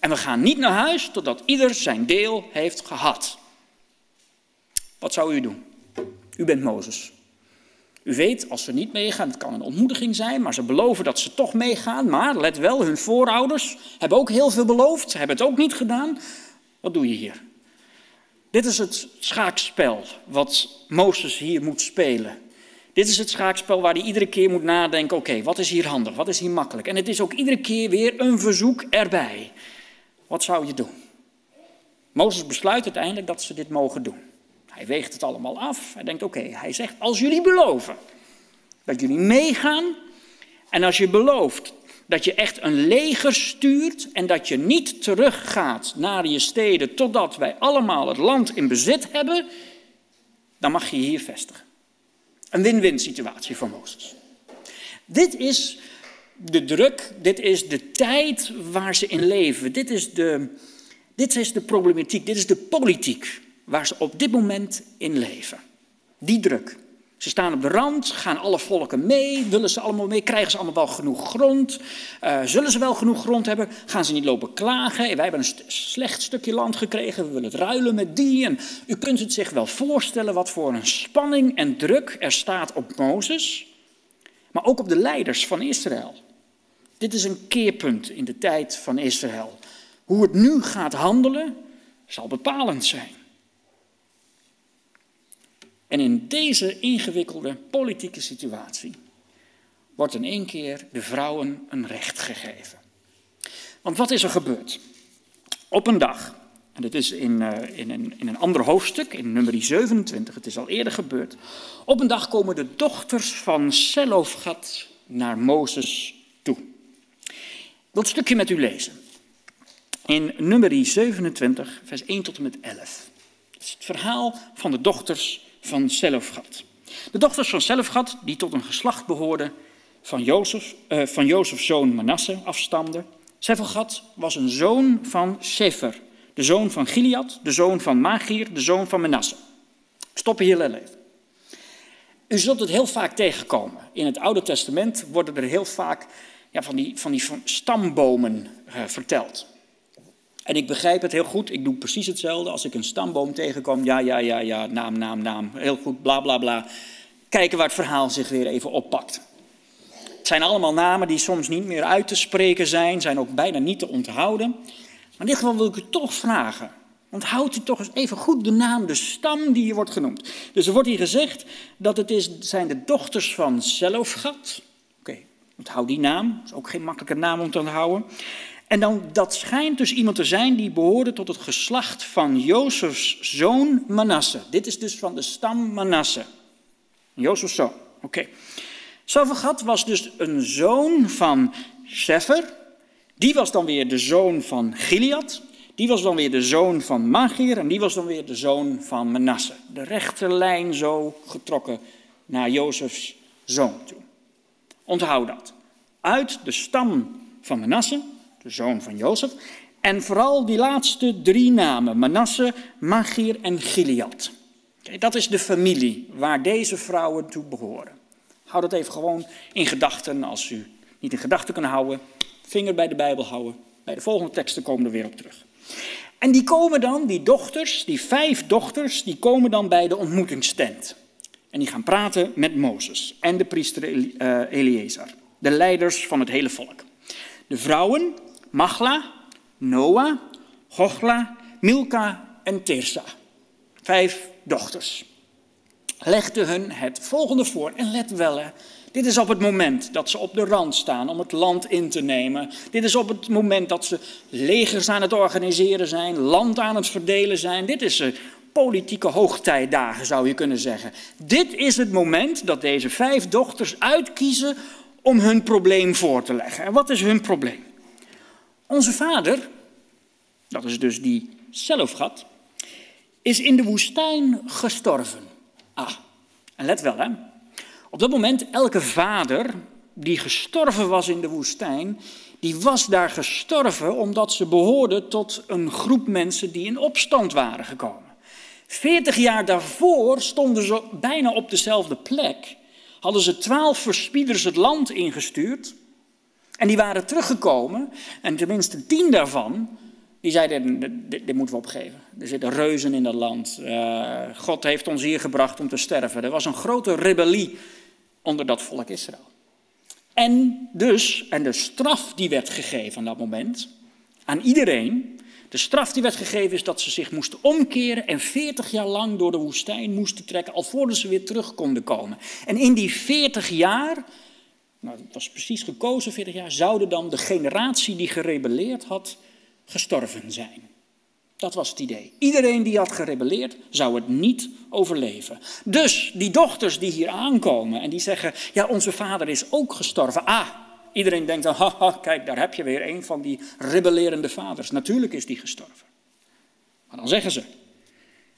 Speaker 5: En we gaan niet naar huis totdat ieder zijn deel heeft gehad. Wat zou u doen? U bent Mozes. U weet, als ze niet meegaan, het kan een ontmoediging zijn, maar ze beloven dat ze toch meegaan. Maar let wel, hun voorouders hebben ook heel veel beloofd, ze hebben het ook niet gedaan. Wat doe je hier? Dit is het schaakspel wat Mozes hier moet spelen. Dit is het schaakspel waar hij iedere keer moet nadenken: oké, wat is hier handig, wat is hier makkelijk? En het is ook iedere keer weer een verzoek erbij. Wat zou je doen? Mozes besluit uiteindelijk dat ze dit mogen doen. Hij weegt het allemaal af. Hij denkt, oké, hij zegt, als jullie beloven dat jullie meegaan en als je belooft dat je echt een leger stuurt en dat je niet teruggaat naar je steden totdat wij allemaal het land in bezit hebben, dan mag je hier vestigen. Een win-win situatie voor Mozes. Dit is de druk, dit is de tijd waar ze in leven, dit is de, dit is de problematiek, dit is de politiek waar ze op dit moment in leven. Die druk. Ze staan op de rand, gaan alle volken mee, willen ze allemaal mee, krijgen ze allemaal wel genoeg grond? Uh, zullen ze wel genoeg grond hebben? Gaan ze niet lopen klagen? Wij hebben een slecht stukje land gekregen, we willen het ruilen met die. En u kunt het zich wel voorstellen wat voor een spanning en druk er staat op Mozes, maar ook op de leiders van Israël. Dit is een keerpunt in de tijd van Israël. Hoe het nu gaat handelen zal bepalend zijn. En in deze ingewikkelde politieke situatie wordt in één keer de vrouwen een recht gegeven. Want wat is er gebeurd? Op een dag, en dit is in, uh, in, een, in een ander hoofdstuk, in nummer 27, het is al eerder gebeurd. Op een dag komen de dochters van Selofgat naar Mozes toe. Ik wil een stukje met u lezen. In nummer 27, vers 1 tot en met 11. Het is het verhaal van de dochters van Selofgat. De dochters van Selofgat, die tot een geslacht behoorden van Jozef, uh, van Jozefs zoon Manasse afstamden. Selofgat was een zoon van Sefer, de zoon van Gilead, de zoon van Magir, de zoon van Manasse. Stoppen hier even. U zult het heel vaak tegenkomen. In het Oude Testament worden er heel vaak ja, van, die, van die stambomen uh, verteld. En ik begrijp het heel goed, ik doe precies hetzelfde. Als ik een stamboom tegenkom, ja, ja, ja, ja, naam, naam, naam, heel goed, bla, bla, bla. Kijken waar het verhaal zich weer even oppakt. Het zijn allemaal namen die soms niet meer uit te spreken zijn, zijn ook bijna niet te onthouden. Maar in dit geval wil ik u toch vragen. Onthoud u toch eens even goed de naam, de stam die hier wordt genoemd. Dus er wordt hier gezegd dat het is, zijn de dochters van Zelofgat. Oké, onthoud die naam. Dat is ook geen makkelijke naam om te onthouden. En dan, dat schijnt dus iemand te zijn die behoorde tot het geslacht van Jozefs zoon Manasse. Dit is dus van de stam Manasse. Jozefs zoon, oké. Okay. was dus een zoon van Sefer. Die was dan weer de zoon van Gilead. Die was dan weer de zoon van Magir. En die was dan weer de zoon van Manasse. De rechterlijn zo getrokken naar Jozefs zoon toe. Onthoud dat. Uit de stam van Manasse de zoon van Jozef. En vooral die laatste drie namen, Manasse, Magir en Gilead. dat is de familie waar deze vrouwen toe behoren. Houd dat even gewoon in gedachten. Als u niet in gedachten kunt houden, vinger bij de Bijbel houden. Bij de volgende teksten komen we er weer op terug. En die komen dan, die dochters, die vijf dochters, die komen dan bij de ontmoetingstent. En die gaan praten met Mozes en de priester eh, Eleazar, de leiders van het hele volk. De vrouwen Machla, Noah, Hochla, Milka en Tirsa. Vijf dochters. Legde hun het volgende voor. En let wel, dit is op het moment dat ze op de rand staan om het land in te nemen. Dit is op het moment dat ze legers aan het organiseren zijn, land aan het verdelen zijn. Dit is de politieke hoogtijdagen, zou je kunnen zeggen. Dit is het moment dat deze vijf dochters uitkiezen om hun probleem voor te leggen. En wat is hun probleem? Onze vader, dat is dus die Selofgat, is in de woestijn gestorven. Ah, en let wel hè. Op dat moment, elke vader die gestorven was in de woestijn, die was daar gestorven omdat ze behoorden tot een groep mensen die in opstand waren gekomen. Veertig jaar daarvoor stonden ze bijna op dezelfde plek. Hadden ze twaalf verspieders het land ingestuurd en die waren teruggekomen en tenminste tien daarvan, die zeiden, dit, moeten we opgeven. Er zitten reuzen in dat land. Uh, God heeft ons hier gebracht om te sterven. Er was een grote rebellie onder dat volk Israël. En dus, en de straf die werd gegeven aan dat moment, aan iedereen, de straf die werd gegeven is dat ze zich moesten omkeren en 40 jaar lang door de woestijn moesten trekken, alvorens ze weer terug konden komen. En in die 40 jaar nou, het was precies gekozen, 40 jaar, zouden dan de generatie die gerebelleerd had gestorven zijn. Dat was het idee. Iedereen die had gerebelleerd zou het niet overleven. Dus die dochters die hier aankomen en die zeggen, ja onze vader is ook gestorven. Ah, iedereen denkt dan, haha, kijk daar heb je weer een van die rebellerende vaders. Natuurlijk is die gestorven. Maar dan zeggen ze,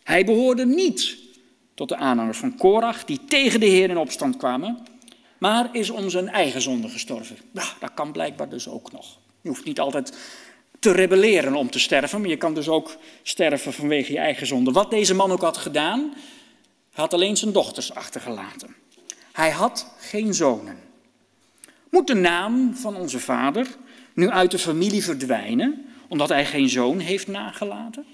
Speaker 5: hij behoorde niet tot de aanhangers van Korach die tegen de Heer in opstand kwamen maar is om zijn eigen zonde gestorven. Nou, dat kan blijkbaar dus ook nog. Je hoeft niet altijd te rebelleren om te sterven, maar je kan dus ook sterven vanwege je eigen zonde. Wat deze man ook had gedaan, had alleen zijn dochters achtergelaten. Hij had geen zonen. Moet de naam van onze vader nu uit de familie verdwijnen, omdat hij geen zoon heeft nagelaten?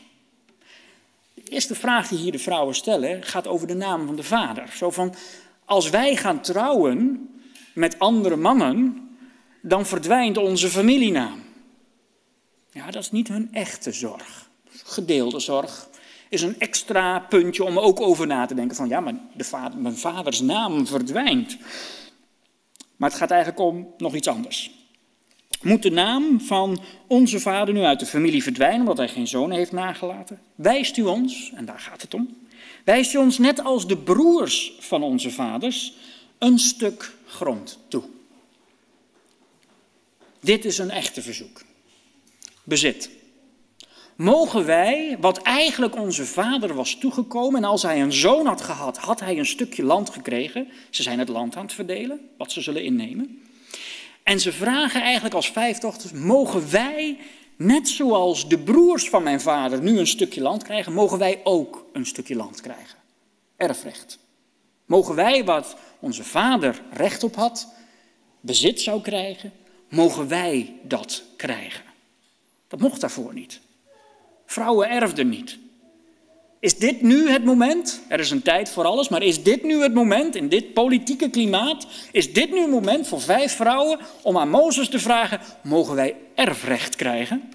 Speaker 5: De eerste vraag die hier de vrouwen stellen gaat over de naam van de vader. Zo van, als wij gaan trouwen met andere mannen, dan verdwijnt onze familienaam. Ja, dat is niet hun echte zorg. Gedeelde zorg is een extra puntje om ook over na te denken van ja, maar de mijn vaders naam verdwijnt. Maar het gaat eigenlijk om nog iets anders. Moet de naam van onze vader nu uit de familie verdwijnen omdat hij geen zoon heeft nagelaten? Wijst u ons, en daar gaat het om, wijst u ons net als de broers van onze vaders een stuk grond toe. Dit is een echte verzoek. Bezit. Mogen wij, wat eigenlijk onze vader was toegekomen, en als hij een zoon had gehad, had hij een stukje land gekregen. Ze zijn het land aan het verdelen, wat ze zullen innemen. En ze vragen eigenlijk als vijf dochters, mogen wij, net zoals de broers van mijn vader nu een stukje land krijgen, mogen wij ook een stukje land krijgen? Erfrecht. Mogen wij, wat onze vader recht op had, bezit zou krijgen, mogen wij dat krijgen? Dat mocht daarvoor niet. Vrouwen erfden niet. Is dit nu het moment? Er is een tijd voor alles, maar is dit nu het moment, in dit politieke klimaat, is dit nu het moment voor vijf vrouwen om aan Mozes te vragen, mogen wij erfrecht krijgen?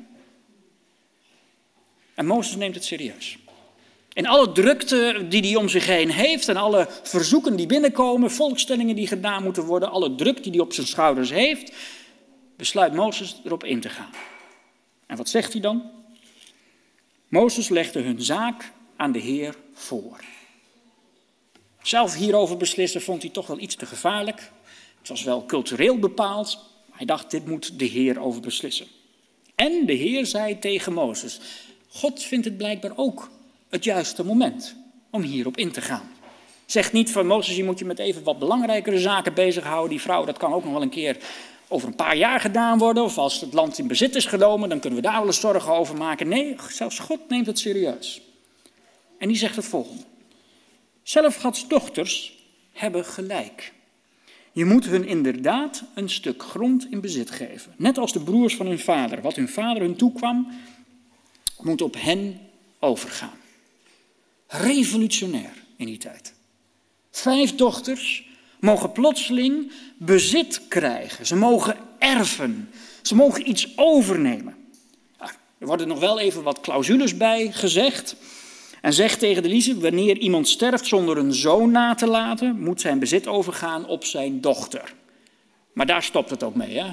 Speaker 5: En Mozes neemt het serieus. In alle drukte die hij om zich heen heeft en alle verzoeken die binnenkomen, volkstellingen die gedaan moeten worden, alle druk die hij op zijn schouders heeft, besluit Mozes erop in te gaan. En wat zegt hij dan? Mozes legde hun zaak aan de Heer voor. Zelf hierover beslissen vond hij toch wel iets te gevaarlijk. Het was wel cultureel bepaald. Hij dacht, dit moet de Heer over beslissen. En de Heer zei tegen Mozes, God vindt het blijkbaar ook het juiste moment om hierop in te gaan. Zeg niet van Mozes, je moet je met even wat belangrijkere zaken bezighouden. Die vrouw, dat kan ook nog wel een keer over een paar jaar gedaan worden. Of als het land in bezit is genomen, dan kunnen we daar wel eens zorgen over maken. Nee, zelfs God neemt het serieus. En die zegt het volgende. Zelf Gods dochters hebben gelijk. Je moet hun inderdaad een stuk grond in bezit geven. Net als de broers van hun vader. Wat hun vader hun toekwam, moet op hen overgaan. Revolutionair in die tijd. Vijf dochters mogen plotseling bezit krijgen. Ze mogen erven. Ze mogen iets overnemen. Er worden nog wel even wat clausules bij gezegd. En zegt tegen de Lize, wanneer iemand sterft zonder een zoon na te laten, moet zijn bezit overgaan op zijn dochter. Maar daar stopt het ook mee. Hè?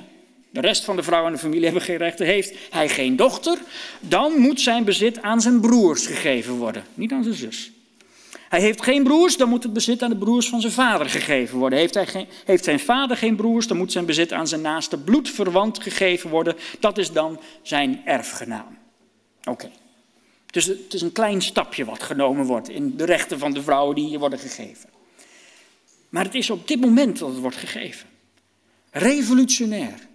Speaker 5: De rest van de vrouw en de familie hebben geen rechten. Heeft hij geen dochter, dan moet zijn bezit aan zijn broers gegeven worden, niet aan zijn zus. Hij heeft geen broers, dan moet het bezit aan de broers van zijn vader gegeven worden. Heeft, hij geen, heeft zijn vader geen broers, dan moet zijn bezit aan zijn naaste bloedverwant gegeven worden. Dat is dan zijn erfgenaam. Oké. Dus het is een klein stapje wat genomen wordt in de rechten van de vrouwen die hier worden gegeven. Maar het is op dit moment dat het wordt gegeven. Revolutionair.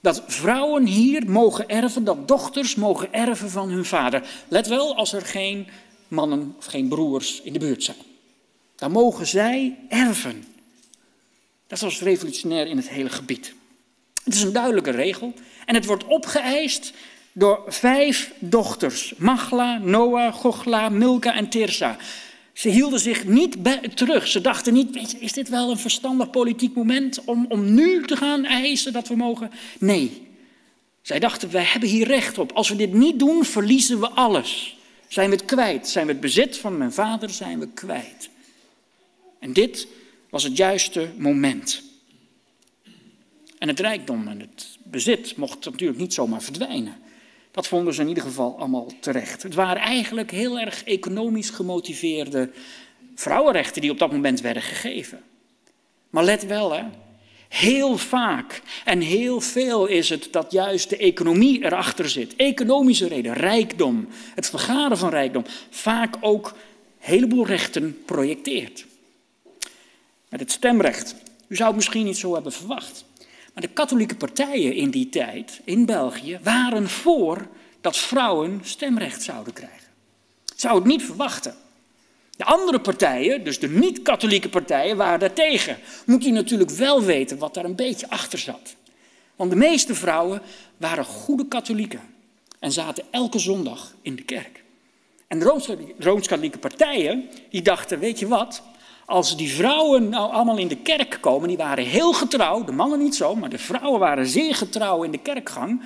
Speaker 5: Dat vrouwen hier mogen erven, dat dochters mogen erven van hun vader. Let wel, als er geen mannen of geen broers in de buurt zijn. Dan mogen zij erven. Dat was revolutionair in het hele gebied. Het is een duidelijke regel en het wordt opgeëist door vijf dochters: Magla, Noah, Gogla, Milka en Tirsa. Ze hielden zich niet terug. Ze dachten niet: weet je, is dit wel een verstandig politiek moment om, om nu te gaan eisen dat we mogen? Nee. Zij dachten: wij hebben hier recht op. Als we dit niet doen, verliezen we alles. Zijn we het kwijt? Zijn we het bezit van mijn vader? Zijn we kwijt? En dit was het juiste moment. En het rijkdom en het bezit mocht natuurlijk niet zomaar verdwijnen. Dat vonden ze in ieder geval allemaal terecht. Het waren eigenlijk heel erg economisch gemotiveerde vrouwenrechten die op dat moment werden gegeven. Maar let wel, hè. Heel vaak en heel veel is het dat juist de economie erachter zit. Economische reden, rijkdom, het vergaren van rijkdom. Vaak ook een heleboel rechten projecteert. Met het stemrecht. U zou het misschien niet zo hebben verwacht. Maar de katholieke partijen in die tijd, in België, waren voor dat vrouwen stemrecht zouden krijgen. Zou het niet verwachten. De andere partijen, dus de niet-katholieke partijen, waren daartegen. Moet u natuurlijk wel weten wat daar een beetje achter zat. Want de meeste vrouwen waren goede katholieken en zaten elke zondag in de kerk. En de Rooms-Katholieke partijen, die dachten, weet je wat, als die vrouwen nou allemaal in de kerk komen, die waren heel getrouw, de mannen niet zo, maar de vrouwen waren zeer getrouw in de kerkgang,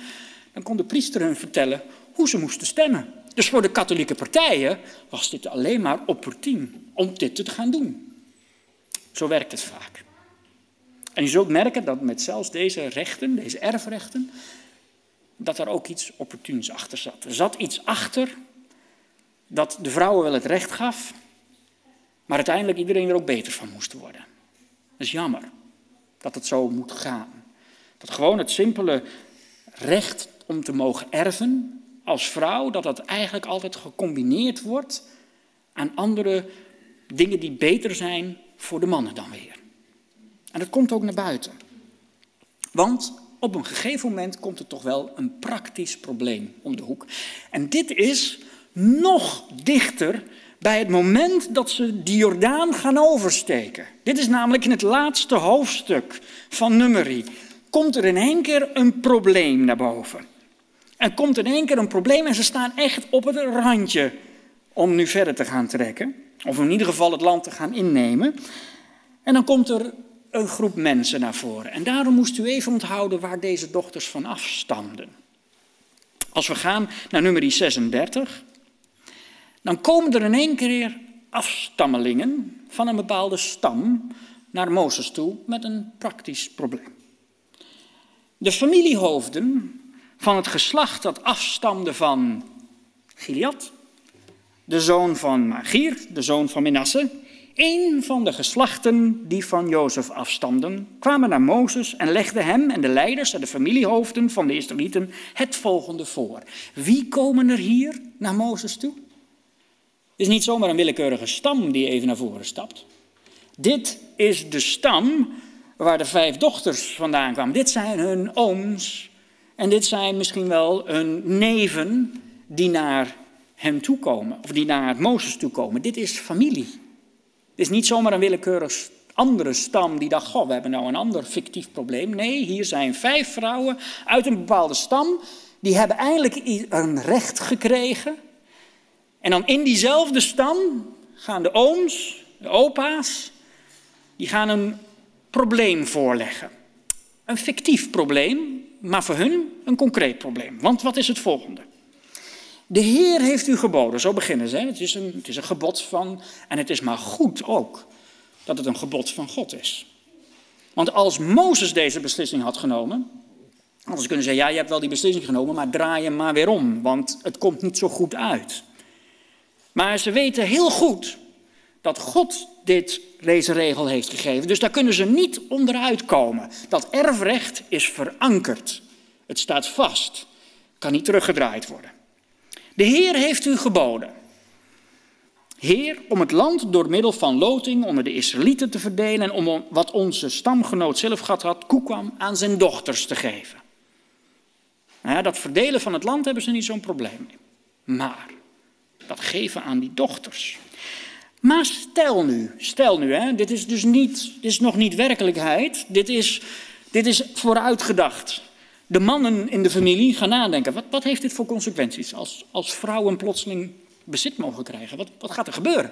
Speaker 5: dan kon de priester hun vertellen hoe ze moesten stemmen. Dus voor de katholieke partijen was dit alleen maar opportun om dit te gaan doen. Zo werkt het vaak. En je zult merken dat met zelfs deze rechten, deze erfrechten, dat er ook iets opportuns achter zat. Er zat iets achter dat de vrouwen wel het recht gaf, maar uiteindelijk iedereen er ook beter van moest worden. Dat is jammer dat het zo moet gaan. Dat gewoon het simpele recht om te mogen erven als vrouw, dat dat eigenlijk altijd gecombineerd wordt aan andere dingen die beter zijn voor de mannen dan weer. En dat komt ook naar buiten. Want op een gegeven moment komt er toch wel een praktisch probleem om de hoek. En dit is nog dichter bij het moment dat ze die Jordaan gaan oversteken. Dit is namelijk in het laatste hoofdstuk van Numeri. Komt er in één keer een probleem naar boven. En komt in één keer een probleem en ze staan echt op het randje om nu verder te gaan trekken. Of in ieder geval het land te gaan innemen. En dan komt er een groep mensen naar voren. En daarom moest u even onthouden waar deze dochters van afstamden. Als we gaan naar nummer 36, dan komen er in één keer afstammelingen van een bepaalde stam naar Mozes toe met een praktisch probleem. De familiehoofden van het geslacht dat afstamde van Gilead, de zoon van Magier, de zoon van Menasse, een van de geslachten die van Jozef afstamden, kwamen naar Mozes en legden hem en de leiders en de familiehoofden van de Israëlieten het volgende voor. Wie komen er hier naar Mozes toe? Het is niet zomaar een willekeurige stam die even naar voren stapt. Dit is de stam waar de vijf dochters vandaan kwamen. Dit zijn hun ooms en dit zijn misschien wel hun neven die naar hem toekomen, of die naar Mozes toekomen. Dit is familie. Dit is niet zomaar een willekeurig andere stam die dacht, goh, we hebben nou een ander fictief probleem. Nee, hier zijn vijf vrouwen uit een bepaalde stam, die hebben eindelijk een recht gekregen. En dan in diezelfde stam gaan de ooms, de opa's, die gaan een probleem voorleggen. Een fictief probleem, maar voor hun een concreet probleem. Want wat is het volgende? De Heer heeft u geboden, zo beginnen ze. Het is, een, het is een gebod van, en het is maar goed ook, dat het een gebod van God is. Want als Mozes deze beslissing had genomen, ze kunnen zeggen, ja, je hebt wel die beslissing genomen, maar draai hem maar weer om, want het komt niet zo goed uit. Maar ze weten heel goed dat God dit, deze regel heeft gegeven, dus daar kunnen ze niet onderuit komen. Dat erfrecht is verankerd. Het staat vast, kan niet teruggedraaid worden. De Heer heeft u geboden. Heer, om het land door middel van loting onder de Israëlieten te verdelen en om wat onze stamgenoot zelf gehad had, Koekwam, aan zijn dochters te geven. Dat verdelen van het land hebben ze niet zo'n probleem mee. Maar dat geven aan die dochters. Maar stel nu, stel nu, hè, dit is dus niet, dit is nog niet werkelijkheid, dit is, dit is vooruitgedacht de mannen in de familie gaan nadenken. Wat, wat heeft dit voor consequenties als, als vrouwen plotseling bezit mogen krijgen? Wat, wat gaat er gebeuren?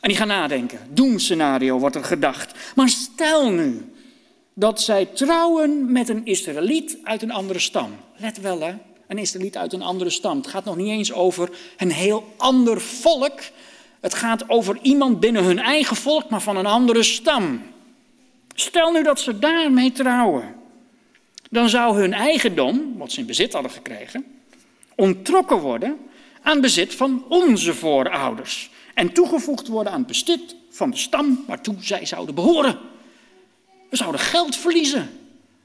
Speaker 5: En die gaan nadenken. Doemscenario wordt er gedacht. Maar stel nu dat zij trouwen met een Israëliet uit een andere stam. Let wel hè, een Israëliet uit een andere stam. Het gaat nog niet eens over een heel ander volk. Het gaat over iemand binnen hun eigen volk, maar van een andere stam. Stel nu dat ze daarmee trouwen dan zou hun eigendom, wat ze in bezit hadden gekregen, onttrokken worden aan bezit van onze voorouders en toegevoegd worden aan het bezit van de stam waartoe zij zouden behoren. We zouden geld verliezen,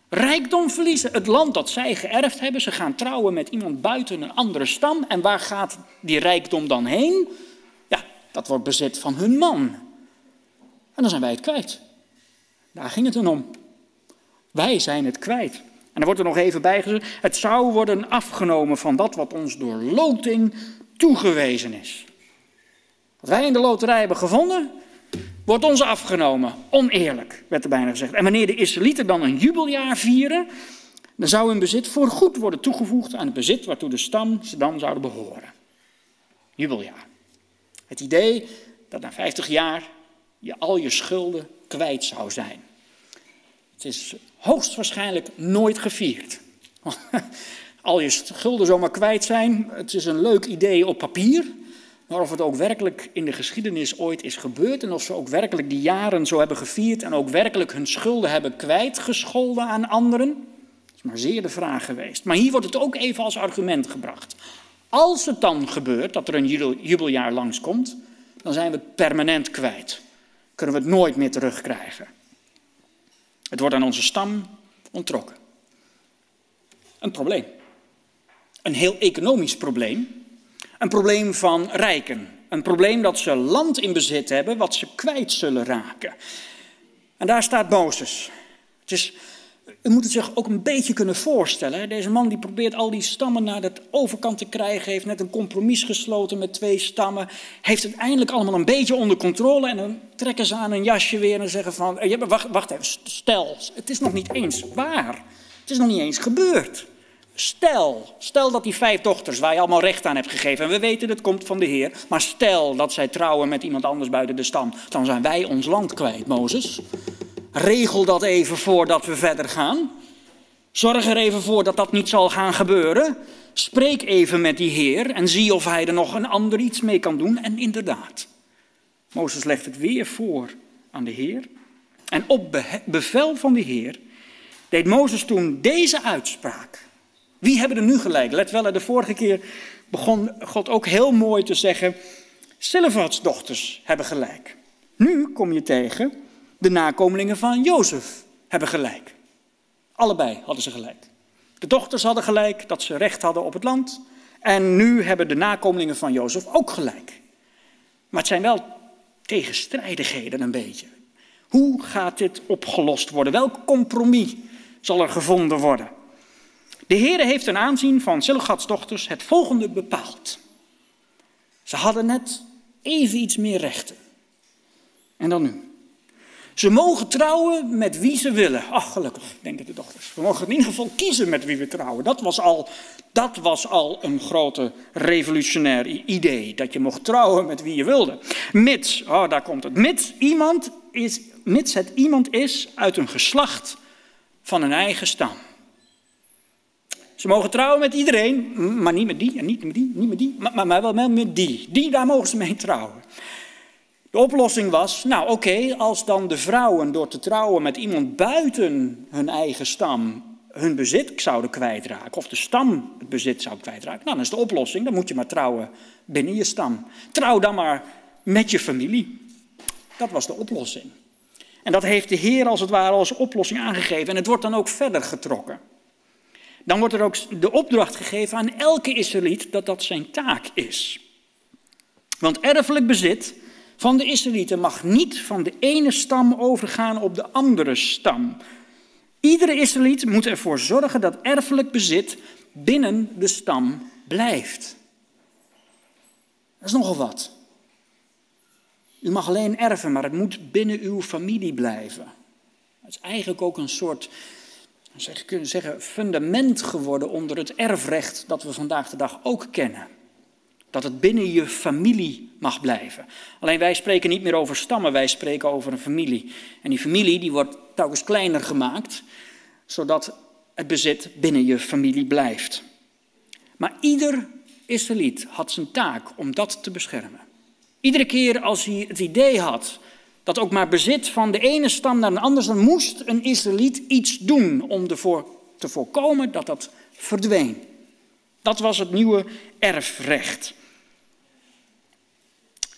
Speaker 5: rijkdom verliezen, het land dat zij geërfd hebben. Ze gaan trouwen met iemand buiten een andere stam en waar gaat die rijkdom dan heen? Ja, dat wordt bezit van hun man. En dan zijn wij het kwijt. Daar ging het dan om. Wij zijn het kwijt. En er wordt er nog even bij het zou worden afgenomen van dat wat ons door loting toegewezen is. Wat wij in de loterij hebben gevonden, wordt ons afgenomen. Oneerlijk, werd er bijna gezegd. En wanneer de Israëlieten dan een jubeljaar vieren, dan zou hun bezit voorgoed worden toegevoegd aan het bezit waartoe de stam ze dan zouden behoren. Jubeljaar. Het idee dat na 50 jaar je al je schulden kwijt zou zijn. Het is hoogstwaarschijnlijk nooit gevierd. Al je schulden zomaar kwijt zijn, het is een leuk idee op papier. Maar of het ook werkelijk in de geschiedenis ooit is gebeurd en of ze ook werkelijk die jaren zo hebben gevierd en ook werkelijk hun schulden hebben kwijtgescholden aan anderen, is maar zeer de vraag geweest. Maar hier wordt het ook even als argument gebracht. Als het dan gebeurt dat er een jubeljaar langskomt, dan zijn we het permanent kwijt. Kunnen we het nooit meer terugkrijgen. Het wordt aan onze stam ontrokken. Een probleem. Een heel economisch probleem. Een probleem van rijken. Een probleem dat ze land in bezit hebben wat ze kwijt zullen raken. En daar staat Mozes. Het is u moet het zich ook een beetje kunnen voorstellen. Deze man die probeert al die stammen naar de overkant te krijgen, heeft net een compromis gesloten met twee stammen, heeft het eindelijk allemaal een beetje onder controle en dan trekken ze aan een jasje weer en zeggen van, wacht, wacht even, stel, het is nog niet eens waar. Het is nog niet eens gebeurd. Stel, stel dat die vijf dochters waar je allemaal recht aan hebt gegeven, en we weten het komt van de Heer, maar stel dat zij trouwen met iemand anders buiten de stam, dan zijn wij ons land kwijt, Mozes. Regel dat even voordat we verder gaan. Zorg er even voor dat dat niet zal gaan gebeuren. Spreek even met die Heer en zie of hij er nog een ander iets mee kan doen. En inderdaad, Mozes legt het weer voor aan de Heer. En op bevel van de Heer deed Mozes toen deze uitspraak. Wie hebben er nu gelijk? Let wel, de vorige keer begon God ook heel mooi te zeggen: Silvats dochters hebben gelijk. Nu kom je tegen de nakomelingen van Jozef hebben gelijk. Allebei hadden ze gelijk. De dochters hadden gelijk dat ze recht hadden op het land. En nu hebben de nakomelingen van Jozef ook gelijk. Maar het zijn wel tegenstrijdigheden een beetje. Hoe gaat dit opgelost worden? Welk compromis zal er gevonden worden? De Heer heeft ten aanzien van Silgats dochters het volgende bepaald. Ze hadden net even iets meer rechten. En dan nu. Ze mogen trouwen met wie ze willen. Ach, gelukkig, denken de dochters. We mogen in ieder geval kiezen met wie we trouwen. Dat was al, dat was al een grote revolutionair idee. Dat je mocht trouwen met wie je wilde. Mits, oh daar komt het. Mits, iemand is, mits het iemand is uit een geslacht van een eigen stam. Ze mogen trouwen met iedereen, maar niet met die en niet met die, niet met die, maar, maar wel met die. Die, daar mogen ze mee trouwen. De oplossing was, nou oké, als dan de vrouwen door te trouwen met iemand buiten hun eigen stam hun bezit zouden kwijtraken, of de stam het bezit zou kwijtraken, nou, dan is de oplossing, dan moet je maar trouwen binnen je stam. Trouw dan maar met je familie. Dat was de oplossing. En dat heeft de Heer als het ware als oplossing aangegeven en het wordt dan ook verder getrokken. Dan wordt er ook de opdracht gegeven aan elke Israëliet dat dat zijn taak is. Want erfelijk bezit van de Israëlieten mag niet van de ene stam overgaan op de andere stam. Iedere Israëliet moet ervoor zorgen dat erfelijk bezit binnen de stam blijft. Dat is nogal wat. U mag alleen erven, maar het moet binnen uw familie blijven. Het is eigenlijk ook een soort, zeg, kunnen zeggen, fundament geworden onder het erfrecht dat we vandaag de dag ook kennen. Dat het binnen je familie mag blijven. Alleen wij spreken niet meer over stammen, wij spreken over een familie. En die familie die wordt telkens kleiner gemaakt, zodat het bezit binnen je familie blijft. Maar ieder Israëliet had zijn taak om dat te beschermen. Iedere keer als hij het idee had dat ook maar bezit van de ene stam naar een andere, dan moest een Israëliet iets doen om ervoor te voorkomen dat dat verdween. Dat was het nieuwe erfrecht.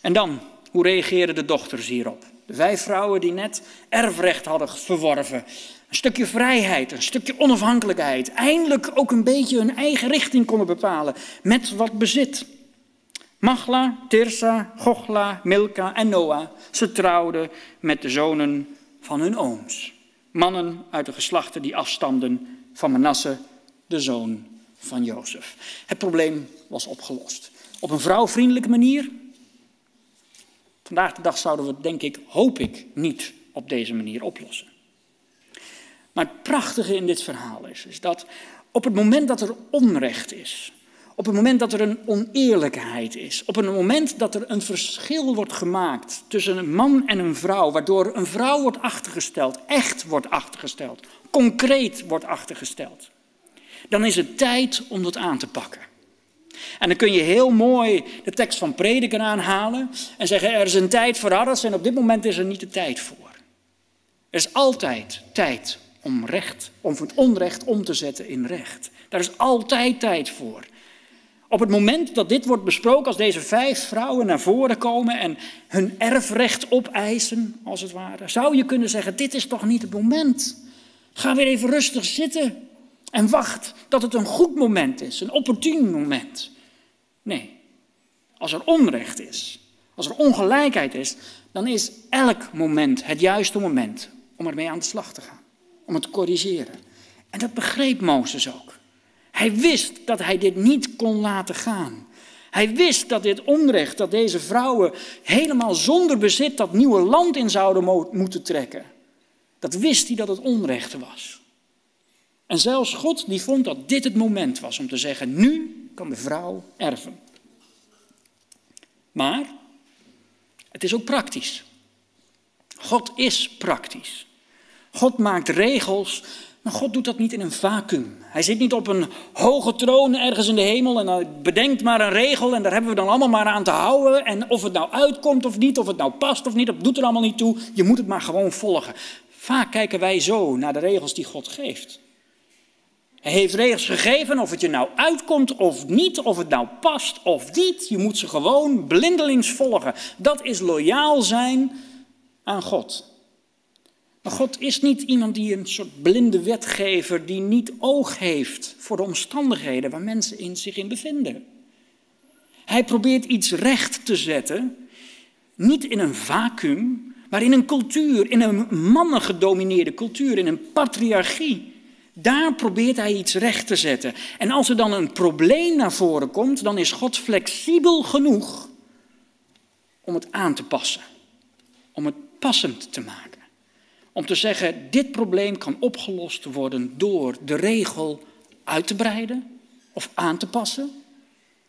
Speaker 5: En dan, hoe reageerden de dochters hierop? De vijf vrouwen die net erfrecht hadden verworven. Een stukje vrijheid, een stukje onafhankelijkheid. Eindelijk ook een beetje hun eigen richting konden bepalen met wat bezit. Machla, Tirsa, Gochla, Milka en Noah. Ze trouwden met de zonen van hun ooms. Mannen uit de geslachten die afstamden van Manasse, de zoon van Jozef. Het probleem was opgelost. Op een vrouwvriendelijke manier, Vandaag de dag zouden we het, denk ik, hoop ik, niet op deze manier oplossen. Maar het prachtige in dit verhaal is, is dat op het moment dat er onrecht is, op het moment dat er een oneerlijkheid is, op het moment dat er een verschil wordt gemaakt tussen een man en een vrouw, waardoor een vrouw wordt achtergesteld, echt wordt achtergesteld, concreet wordt achtergesteld, dan is het tijd om dat aan te pakken. En dan kun je heel mooi de tekst van prediker aanhalen en zeggen er is een tijd voor alles en op dit moment is er niet de tijd voor. Er is altijd tijd om recht, om het onrecht om te zetten in recht. Daar is altijd tijd voor. Op het moment dat dit wordt besproken, als deze vijf vrouwen naar voren komen en hun erfrecht opeisen, als het ware, zou je kunnen zeggen: Dit is toch niet het moment? Ga weer even rustig zitten en wacht dat het een goed moment is, een opportun moment. Nee, als er onrecht is, als er ongelijkheid is, dan is elk moment het juiste moment om ermee aan de slag te gaan, om het te corrigeren. En dat begreep Mozes ook. Hij wist dat hij dit niet kon laten gaan. Hij wist dat dit onrecht, dat deze vrouwen helemaal zonder bezit dat nieuwe land in zouden moeten trekken. Dat wist hij dat het onrecht was. En zelfs God die vond dat dit het moment was om te zeggen, nu kan de vrouw erven. Maar het is ook praktisch. God is praktisch. God maakt regels, maar God doet dat niet in een vacuüm. Hij zit niet op een hoge troon ergens in de hemel en bedenkt maar een regel en daar hebben we dan allemaal maar aan te houden. En of het nou uitkomt of niet, of het nou past of niet, dat doet er allemaal niet toe. Je moet het maar gewoon volgen. Vaak kijken wij zo naar de regels die God geeft. Hij heeft regels gegeven of het je nou uitkomt of niet, of het nou past of niet. Je moet ze gewoon blindelings volgen. Dat is loyaal zijn aan God. Maar God is niet iemand die een soort blinde wetgever die niet oog heeft voor de omstandigheden waar mensen in zich in bevinden. Hij probeert iets recht te zetten, niet in een vacuüm, maar in een cultuur, in een mannengedomineerde cultuur, in een patriarchie. Daar probeert hij iets recht te zetten. En als er dan een probleem naar voren komt, dan is God flexibel genoeg om het aan te passen. Om het passend te maken. Om te zeggen, dit probleem kan opgelost worden door de regel uit te breiden of aan te passen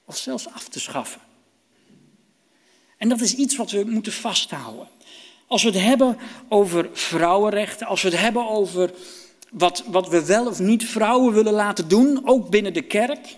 Speaker 5: of zelfs af te schaffen. En dat is iets wat we moeten vasthouden. Als we het hebben over vrouwenrechten, als we het hebben over wat, wat we wel of niet vrouwen willen laten doen, ook binnen de kerk,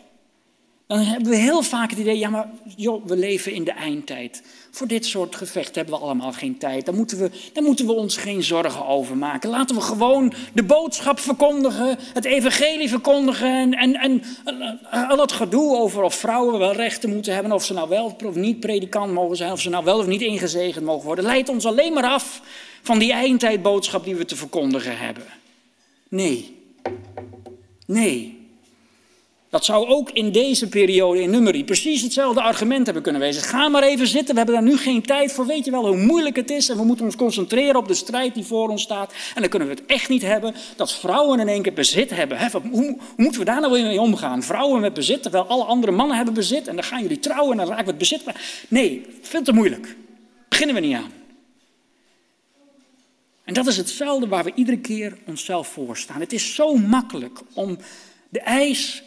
Speaker 5: dan hebben we heel vaak het idee, ja maar joh, we leven in de eindtijd. Voor dit soort gevechten hebben we allemaal geen tijd. Daar moeten, we, daar moeten we ons geen zorgen over maken. Laten we gewoon de boodschap verkondigen, het evangelie verkondigen en, en, en al het gedoe over of vrouwen wel rechten moeten hebben, of ze nou wel of niet predikant mogen zijn, of ze nou wel of niet ingezegend mogen worden, leidt ons alleen maar af van die eindtijdboodschap die we te verkondigen hebben. Nee. Nee. Dat zou ook in deze periode in Nummerie precies hetzelfde argument hebben kunnen wezen. Ga maar even zitten, we hebben daar nu geen tijd voor. Weet je wel hoe moeilijk het is? En we moeten ons concentreren op de strijd die voor ons staat. En dan kunnen we het echt niet hebben dat vrouwen in één keer bezit hebben. Hoe, hoe, moeten we daar nou weer mee omgaan? Vrouwen met bezit, terwijl alle andere mannen hebben bezit. En dan gaan jullie trouwen en dan raken we het bezit. Nee, veel te moeilijk. Beginnen we niet aan. En dat is hetzelfde waar we iedere keer onszelf voor staan. Het is zo makkelijk om de eis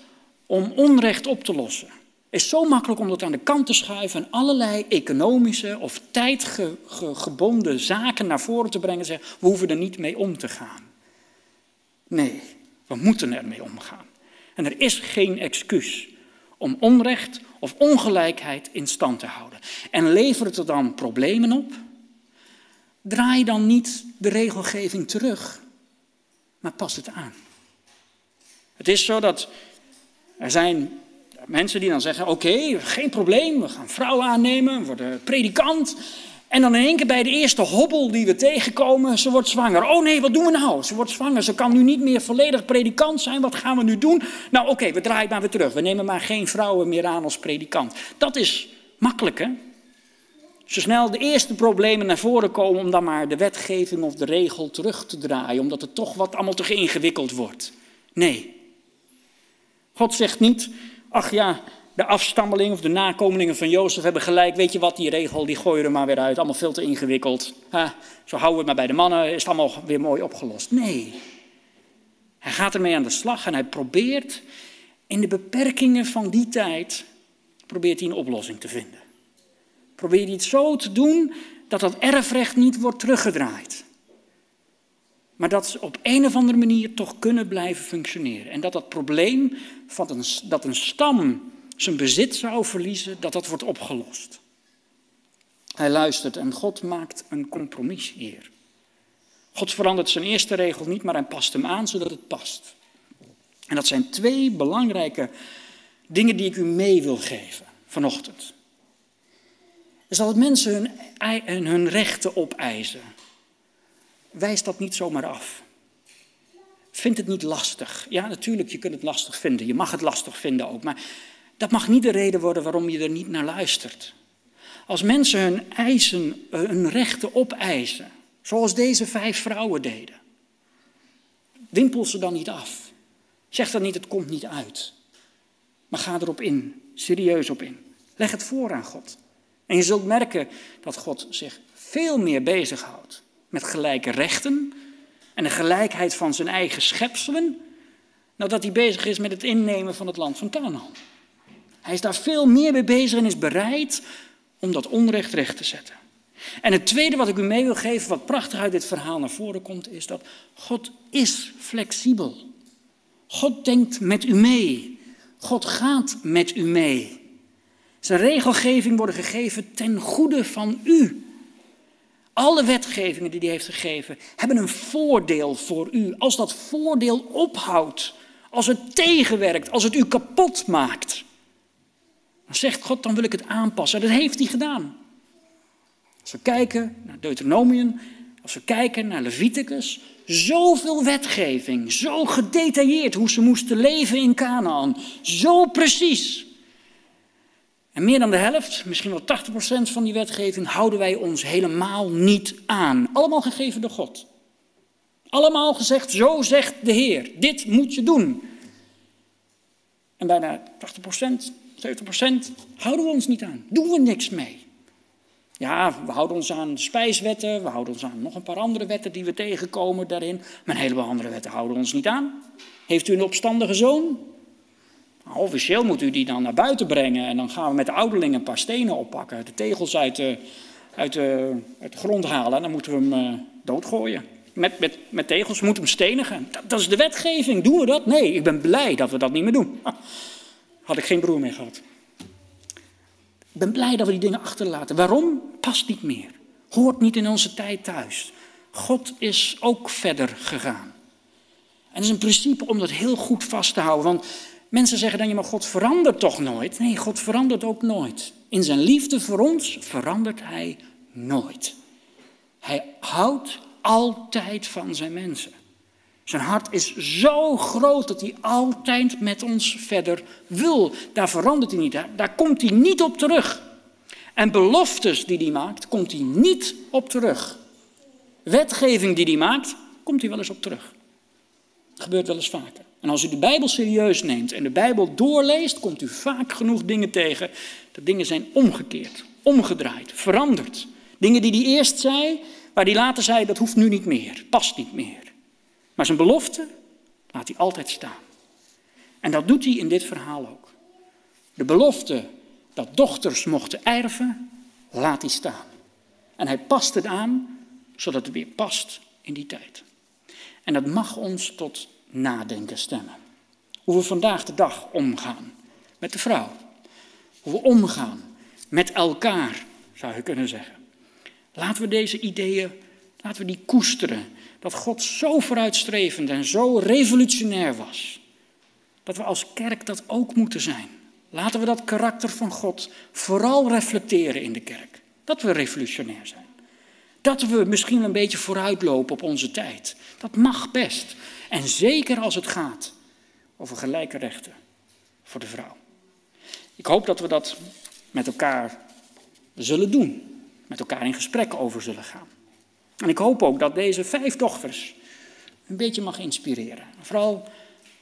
Speaker 5: om onrecht op te lossen. Is zo makkelijk om dat aan de kant te schuiven en allerlei economische of tijdgebonden zaken naar voren te brengen en zeggen, we hoeven er niet mee om te gaan. Nee, we moeten ermee omgaan. En er is geen excuus om onrecht of ongelijkheid in stand te houden. En levert er dan problemen op? Draai dan niet de regelgeving terug, maar pas het aan. Het is zo dat er zijn mensen die dan zeggen: Oké, geen probleem, we gaan vrouwen aannemen, we worden predikant. En dan in één keer bij de eerste hobbel die we tegenkomen, ze wordt zwanger. Oh nee, wat doen we nou? Ze wordt zwanger, ze kan nu niet meer volledig predikant zijn. Wat gaan we nu doen? Nou oké, we draaien maar weer terug. We nemen maar geen vrouwen meer aan als predikant. Dat is makkelijk hè? Zo snel de eerste problemen naar voren komen om dan maar de wetgeving of de regel terug te draaien, omdat het toch wat allemaal te ingewikkeld wordt. Nee. God zegt niet, ach ja, de afstammelingen of de nakomelingen van Jozef hebben gelijk. Weet je wat, die regel, die gooien er maar weer uit. Allemaal veel te ingewikkeld. Ha, zo houden we het maar bij de mannen, is het allemaal weer mooi opgelost. Nee. Hij gaat ermee aan de slag en hij probeert in de beperkingen van die tijd, probeert hij een oplossing te vinden. Probeert hij het zo te doen dat dat erfrecht niet wordt teruggedraaid. Maar dat ze op een of andere manier toch kunnen blijven functioneren. En dat dat probleem van een, dat een stam zijn bezit zou verliezen, dat dat wordt opgelost. Hij luistert en God maakt een compromis hier. God verandert zijn eerste regel niet, maar hij past hem aan zodat het past. En dat zijn twee belangrijke dingen die ik u mee wil geven vanochtend. Is dat mensen hun, hun rechten opeisen. Wijs dat niet zomaar af. Vind het niet lastig. Ja, natuurlijk, je kunt het lastig vinden. Je mag het lastig vinden ook. Maar dat mag niet de reden worden waarom je er niet naar luistert. Als mensen hun eisen, hun rechten opeisen, zoals deze vijf vrouwen deden, wimpel ze dan niet af. Zeg dan niet, het komt niet uit. Maar ga erop in, serieus op in. Leg het voor aan God. En je zult merken dat God zich veel meer bezighoudt met gelijke rechten en de gelijkheid van zijn eigen schepselen, nadat hij bezig is met het innemen van het land van Canaan. Hij is daar veel meer mee bezig en is bereid om dat onrecht recht te zetten. En het tweede wat ik u mee wil geven, wat prachtig uit dit verhaal naar voren komt, is dat God is flexibel. God denkt met u mee. God gaat met u mee. Zijn regelgeving worden gegeven ten goede van u. Alle wetgevingen die hij heeft gegeven hebben een voordeel voor u. Als dat voordeel ophoudt, als het tegenwerkt, als het u kapot maakt, dan zegt God, dan wil ik het aanpassen. Dat heeft hij gedaan. Als we kijken naar Deuteronomium, als we kijken naar Leviticus, zoveel wetgeving, zo gedetailleerd hoe ze moesten leven in Canaan, zo precies. En meer dan de helft, misschien wel 80% van die wetgeving, houden wij ons helemaal niet aan. Allemaal gegeven door God. Allemaal gezegd, zo zegt de Heer, dit moet je doen. En bijna 80%, 70% houden we ons niet aan, doen we niks mee. Ja, we houden ons aan spijswetten, we houden ons aan nog een paar andere wetten die we tegenkomen daarin. Maar een heleboel andere wetten houden we ons niet aan. Heeft u een opstandige zoon? Nou, officieel moet u die dan naar buiten brengen en dan gaan we met de ouderlingen een paar stenen oppakken, de tegels uit de, uit de, uit de grond halen en dan moeten we hem uh, doodgooien. Met, met, met tegels, we moeten hem stenigen. Dat, dat, is de wetgeving, doen we dat? Nee, ik ben blij dat we dat niet meer doen. Had ik geen broer meer gehad. Ik ben blij dat we die dingen achterlaten. Waarom? Past niet meer. Hoort niet in onze tijd thuis. God is ook verder gegaan. En het is een principe om dat heel goed vast te houden. Want mensen zeggen dan, ja, maar God verandert toch nooit? Nee, God verandert ook nooit. In zijn liefde voor ons verandert hij nooit. Hij houdt altijd van zijn mensen. Zijn hart is zo groot dat hij altijd met ons verder wil. Daar verandert hij niet. Daar, komt hij niet op terug. En beloftes die hij maakt, komt hij niet op terug. Wetgeving die hij maakt, komt hij wel eens op terug. Dat gebeurt wel eens vaker. En als u de Bijbel serieus neemt en de Bijbel doorleest, komt u vaak genoeg dingen tegen. Dat dingen zijn omgekeerd, omgedraaid, veranderd. Dingen die hij eerst zei, waar hij later zei, dat hoeft nu niet meer, past niet meer. Maar zijn belofte laat hij altijd staan. En dat doet hij in dit verhaal ook. De belofte dat dochters mochten erven, laat hij staan. En hij past het aan, zodat het weer past in die tijd. En dat mag ons tot nadenken stemmen. Hoe we vandaag de dag omgaan met de vrouw. Hoe we omgaan met elkaar, zou je kunnen zeggen. Laten we deze ideeën, laten we die koesteren dat God zo vooruitstrevend en zo revolutionair was. Dat we als kerk dat ook moeten zijn. Laten we dat karakter van God vooral reflecteren in de kerk. Dat we revolutionair zijn. Dat we misschien een beetje vooruitlopen op onze tijd. Dat mag best. En zeker als het gaat over gelijke rechten voor de vrouw. Ik hoop dat we dat met elkaar zullen doen. Met elkaar in gesprek over zullen gaan. En ik hoop ook dat deze vijf dochters een beetje mag inspireren. Vooral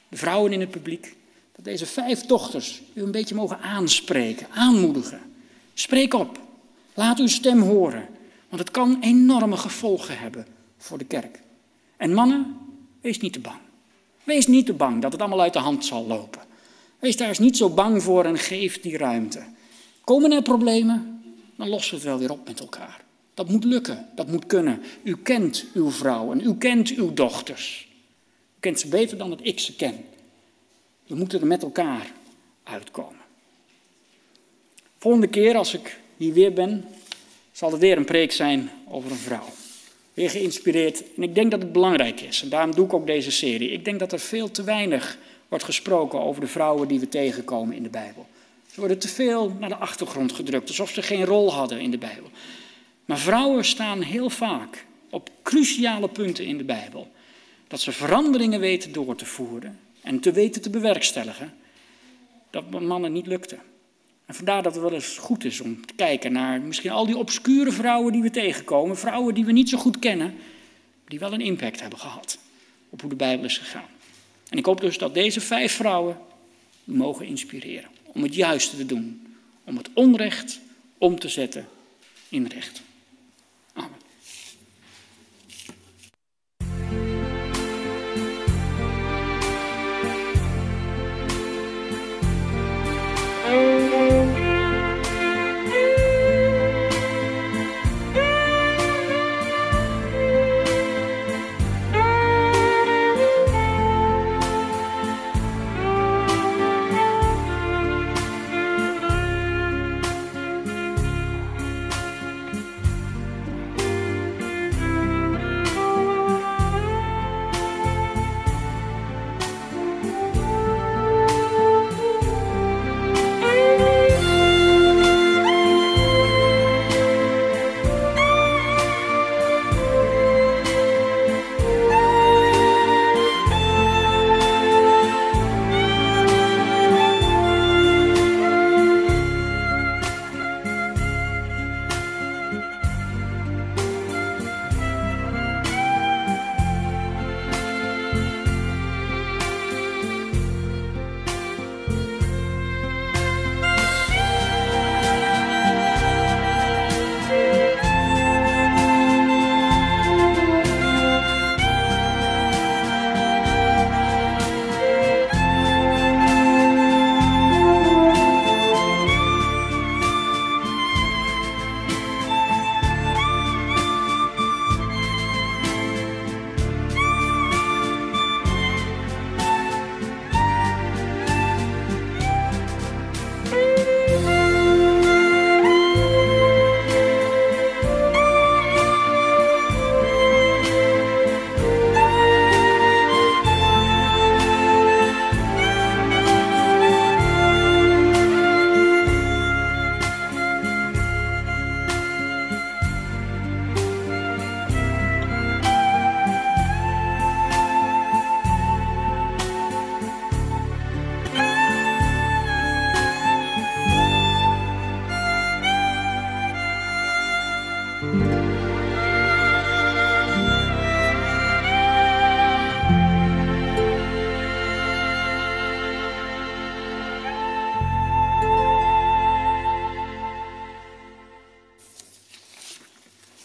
Speaker 5: de vrouwen in het publiek, Dat deze vijf dochters u een beetje mogen aanspreken, aanmoedigen. Spreek op. Laat uw stem horen. Want het kan enorme gevolgen hebben voor de kerk. En mannen, wees niet te bang. Wees niet te bang dat het allemaal uit de hand zal lopen. Wees daar eens niet zo bang voor en geef die ruimte. Komen er problemen, dan lossen we het wel weer op met elkaar. Dat moet lukken, dat moet kunnen. U kent uw vrouwen, u kent uw dochters. U kent ze beter dan dat ik ze ken. We moeten er met elkaar uitkomen. Volgende keer als ik hier weer ben, zal er weer een preek zijn over een vrouw. Weer geïnspireerd. En ik denk dat het belangrijk is. En daarom doe ik ook deze serie. Ik denk dat er veel te weinig wordt gesproken over de vrouwen die we tegenkomen in de Bijbel. Ze worden te veel naar de achtergrond gedrukt, alsof ze geen rol hadden in de Bijbel. Maar vrouwen staan heel vaak op cruciale punten in de Bijbel. Dat ze veranderingen weten door te voeren en te weten te bewerkstelligen. Dat mannen niet lukte. En vandaar dat het wel eens goed is om te kijken naar misschien al die obscure vrouwen die we tegenkomen. Vrouwen die we niet zo goed kennen, die wel een impact hebben gehad op hoe de Bijbel is gegaan. En ik hoop dus dat deze vijf vrouwen mogen inspireren om het juiste te doen. Om het onrecht om te zetten in recht.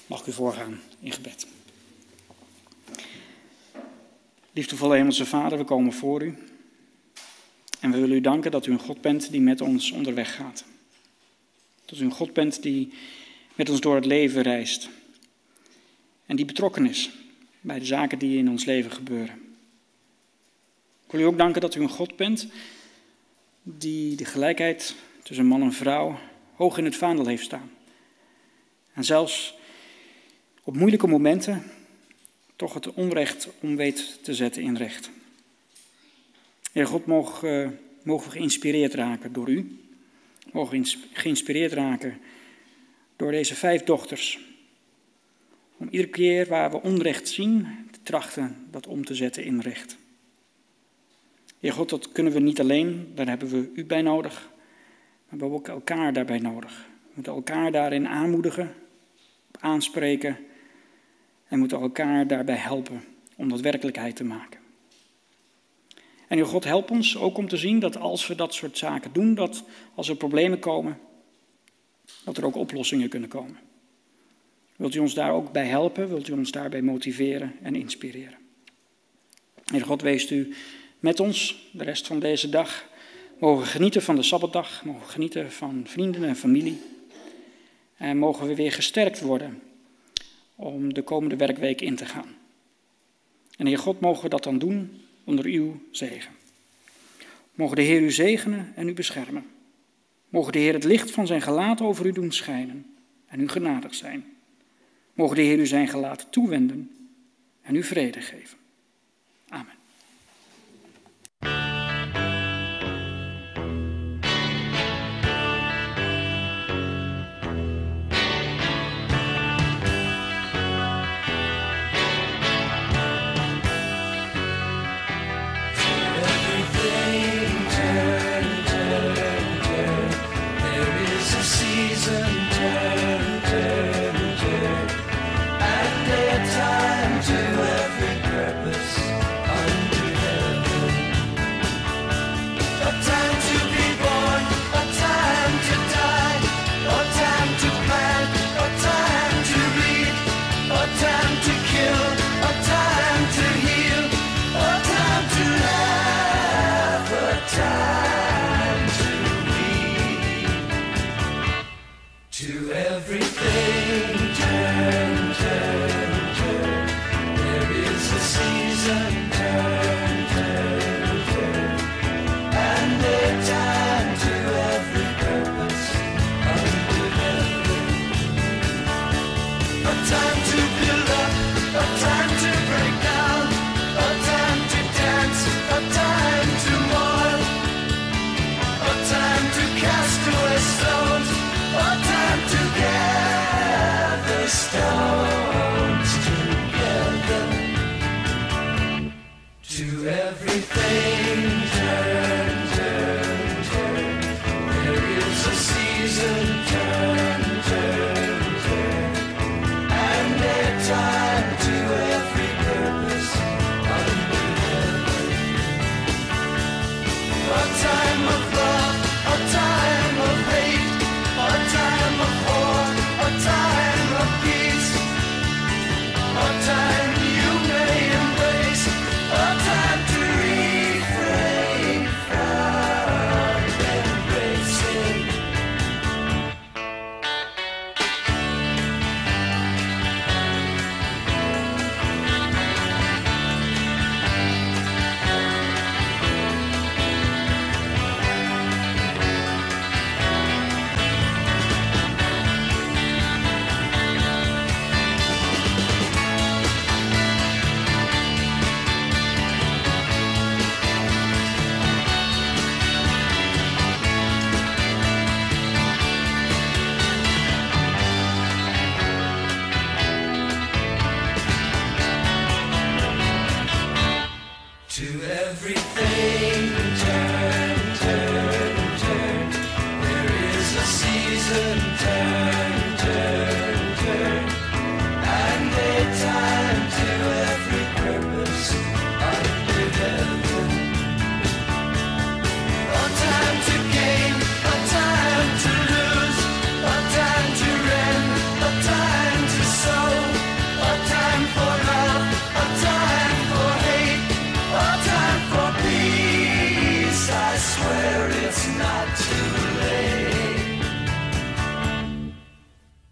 Speaker 5: Mag ik u voorgaan in gebed. Liefdevolle Hemelse Vader, we komen voor u. En we willen u danken dat u een God bent die met ons onderweg gaat. Dat u een God bent die met ons door het leven reist. En die betrokken is bij de zaken die in ons leven gebeuren. Ik wil u ook danken dat u een God bent die de gelijkheid tussen man en vrouw hoog in het vaandel heeft staan. En zelfs op moeilijke momenten toch het onrecht om weet te zetten in recht. Heer God, mogen, uh, mogen we geïnspireerd raken door u. Mogen we geïnspireerd raken door deze vijf dochters. Om iedere keer waar we onrecht zien, te trachten dat om te zetten in recht. Heer God, dat kunnen we niet alleen, daar hebben we u bij nodig. Maar we hebben ook elkaar daarbij nodig. We moeten elkaar daarin aanmoedigen, aanspreken en moeten elkaar daarbij helpen om dat werkelijkheid te maken. En Heer God, help ons ook om te zien dat als we dat soort zaken doen, dat als er problemen komen, dat er ook oplossingen kunnen komen. Wilt u ons daar ook bij helpen? Wilt u ons daarbij motiveren en inspireren? Heer God, wees u met ons de rest van deze dag. Mogen we genieten van de Sabbatdag, mogen we genieten van vrienden en familie. En mogen we weer gesterkt worden om de komende werkweek in te gaan. En Heer God, mogen we dat dan doen onder uw zegen. Mogen de Heer u zegenen en u beschermen. Mogen de Heer het licht van zijn gelaat over u doen schijnen en u genadig zijn. Mogen de Heer u zijn gelaat toewenden en u vrede geven.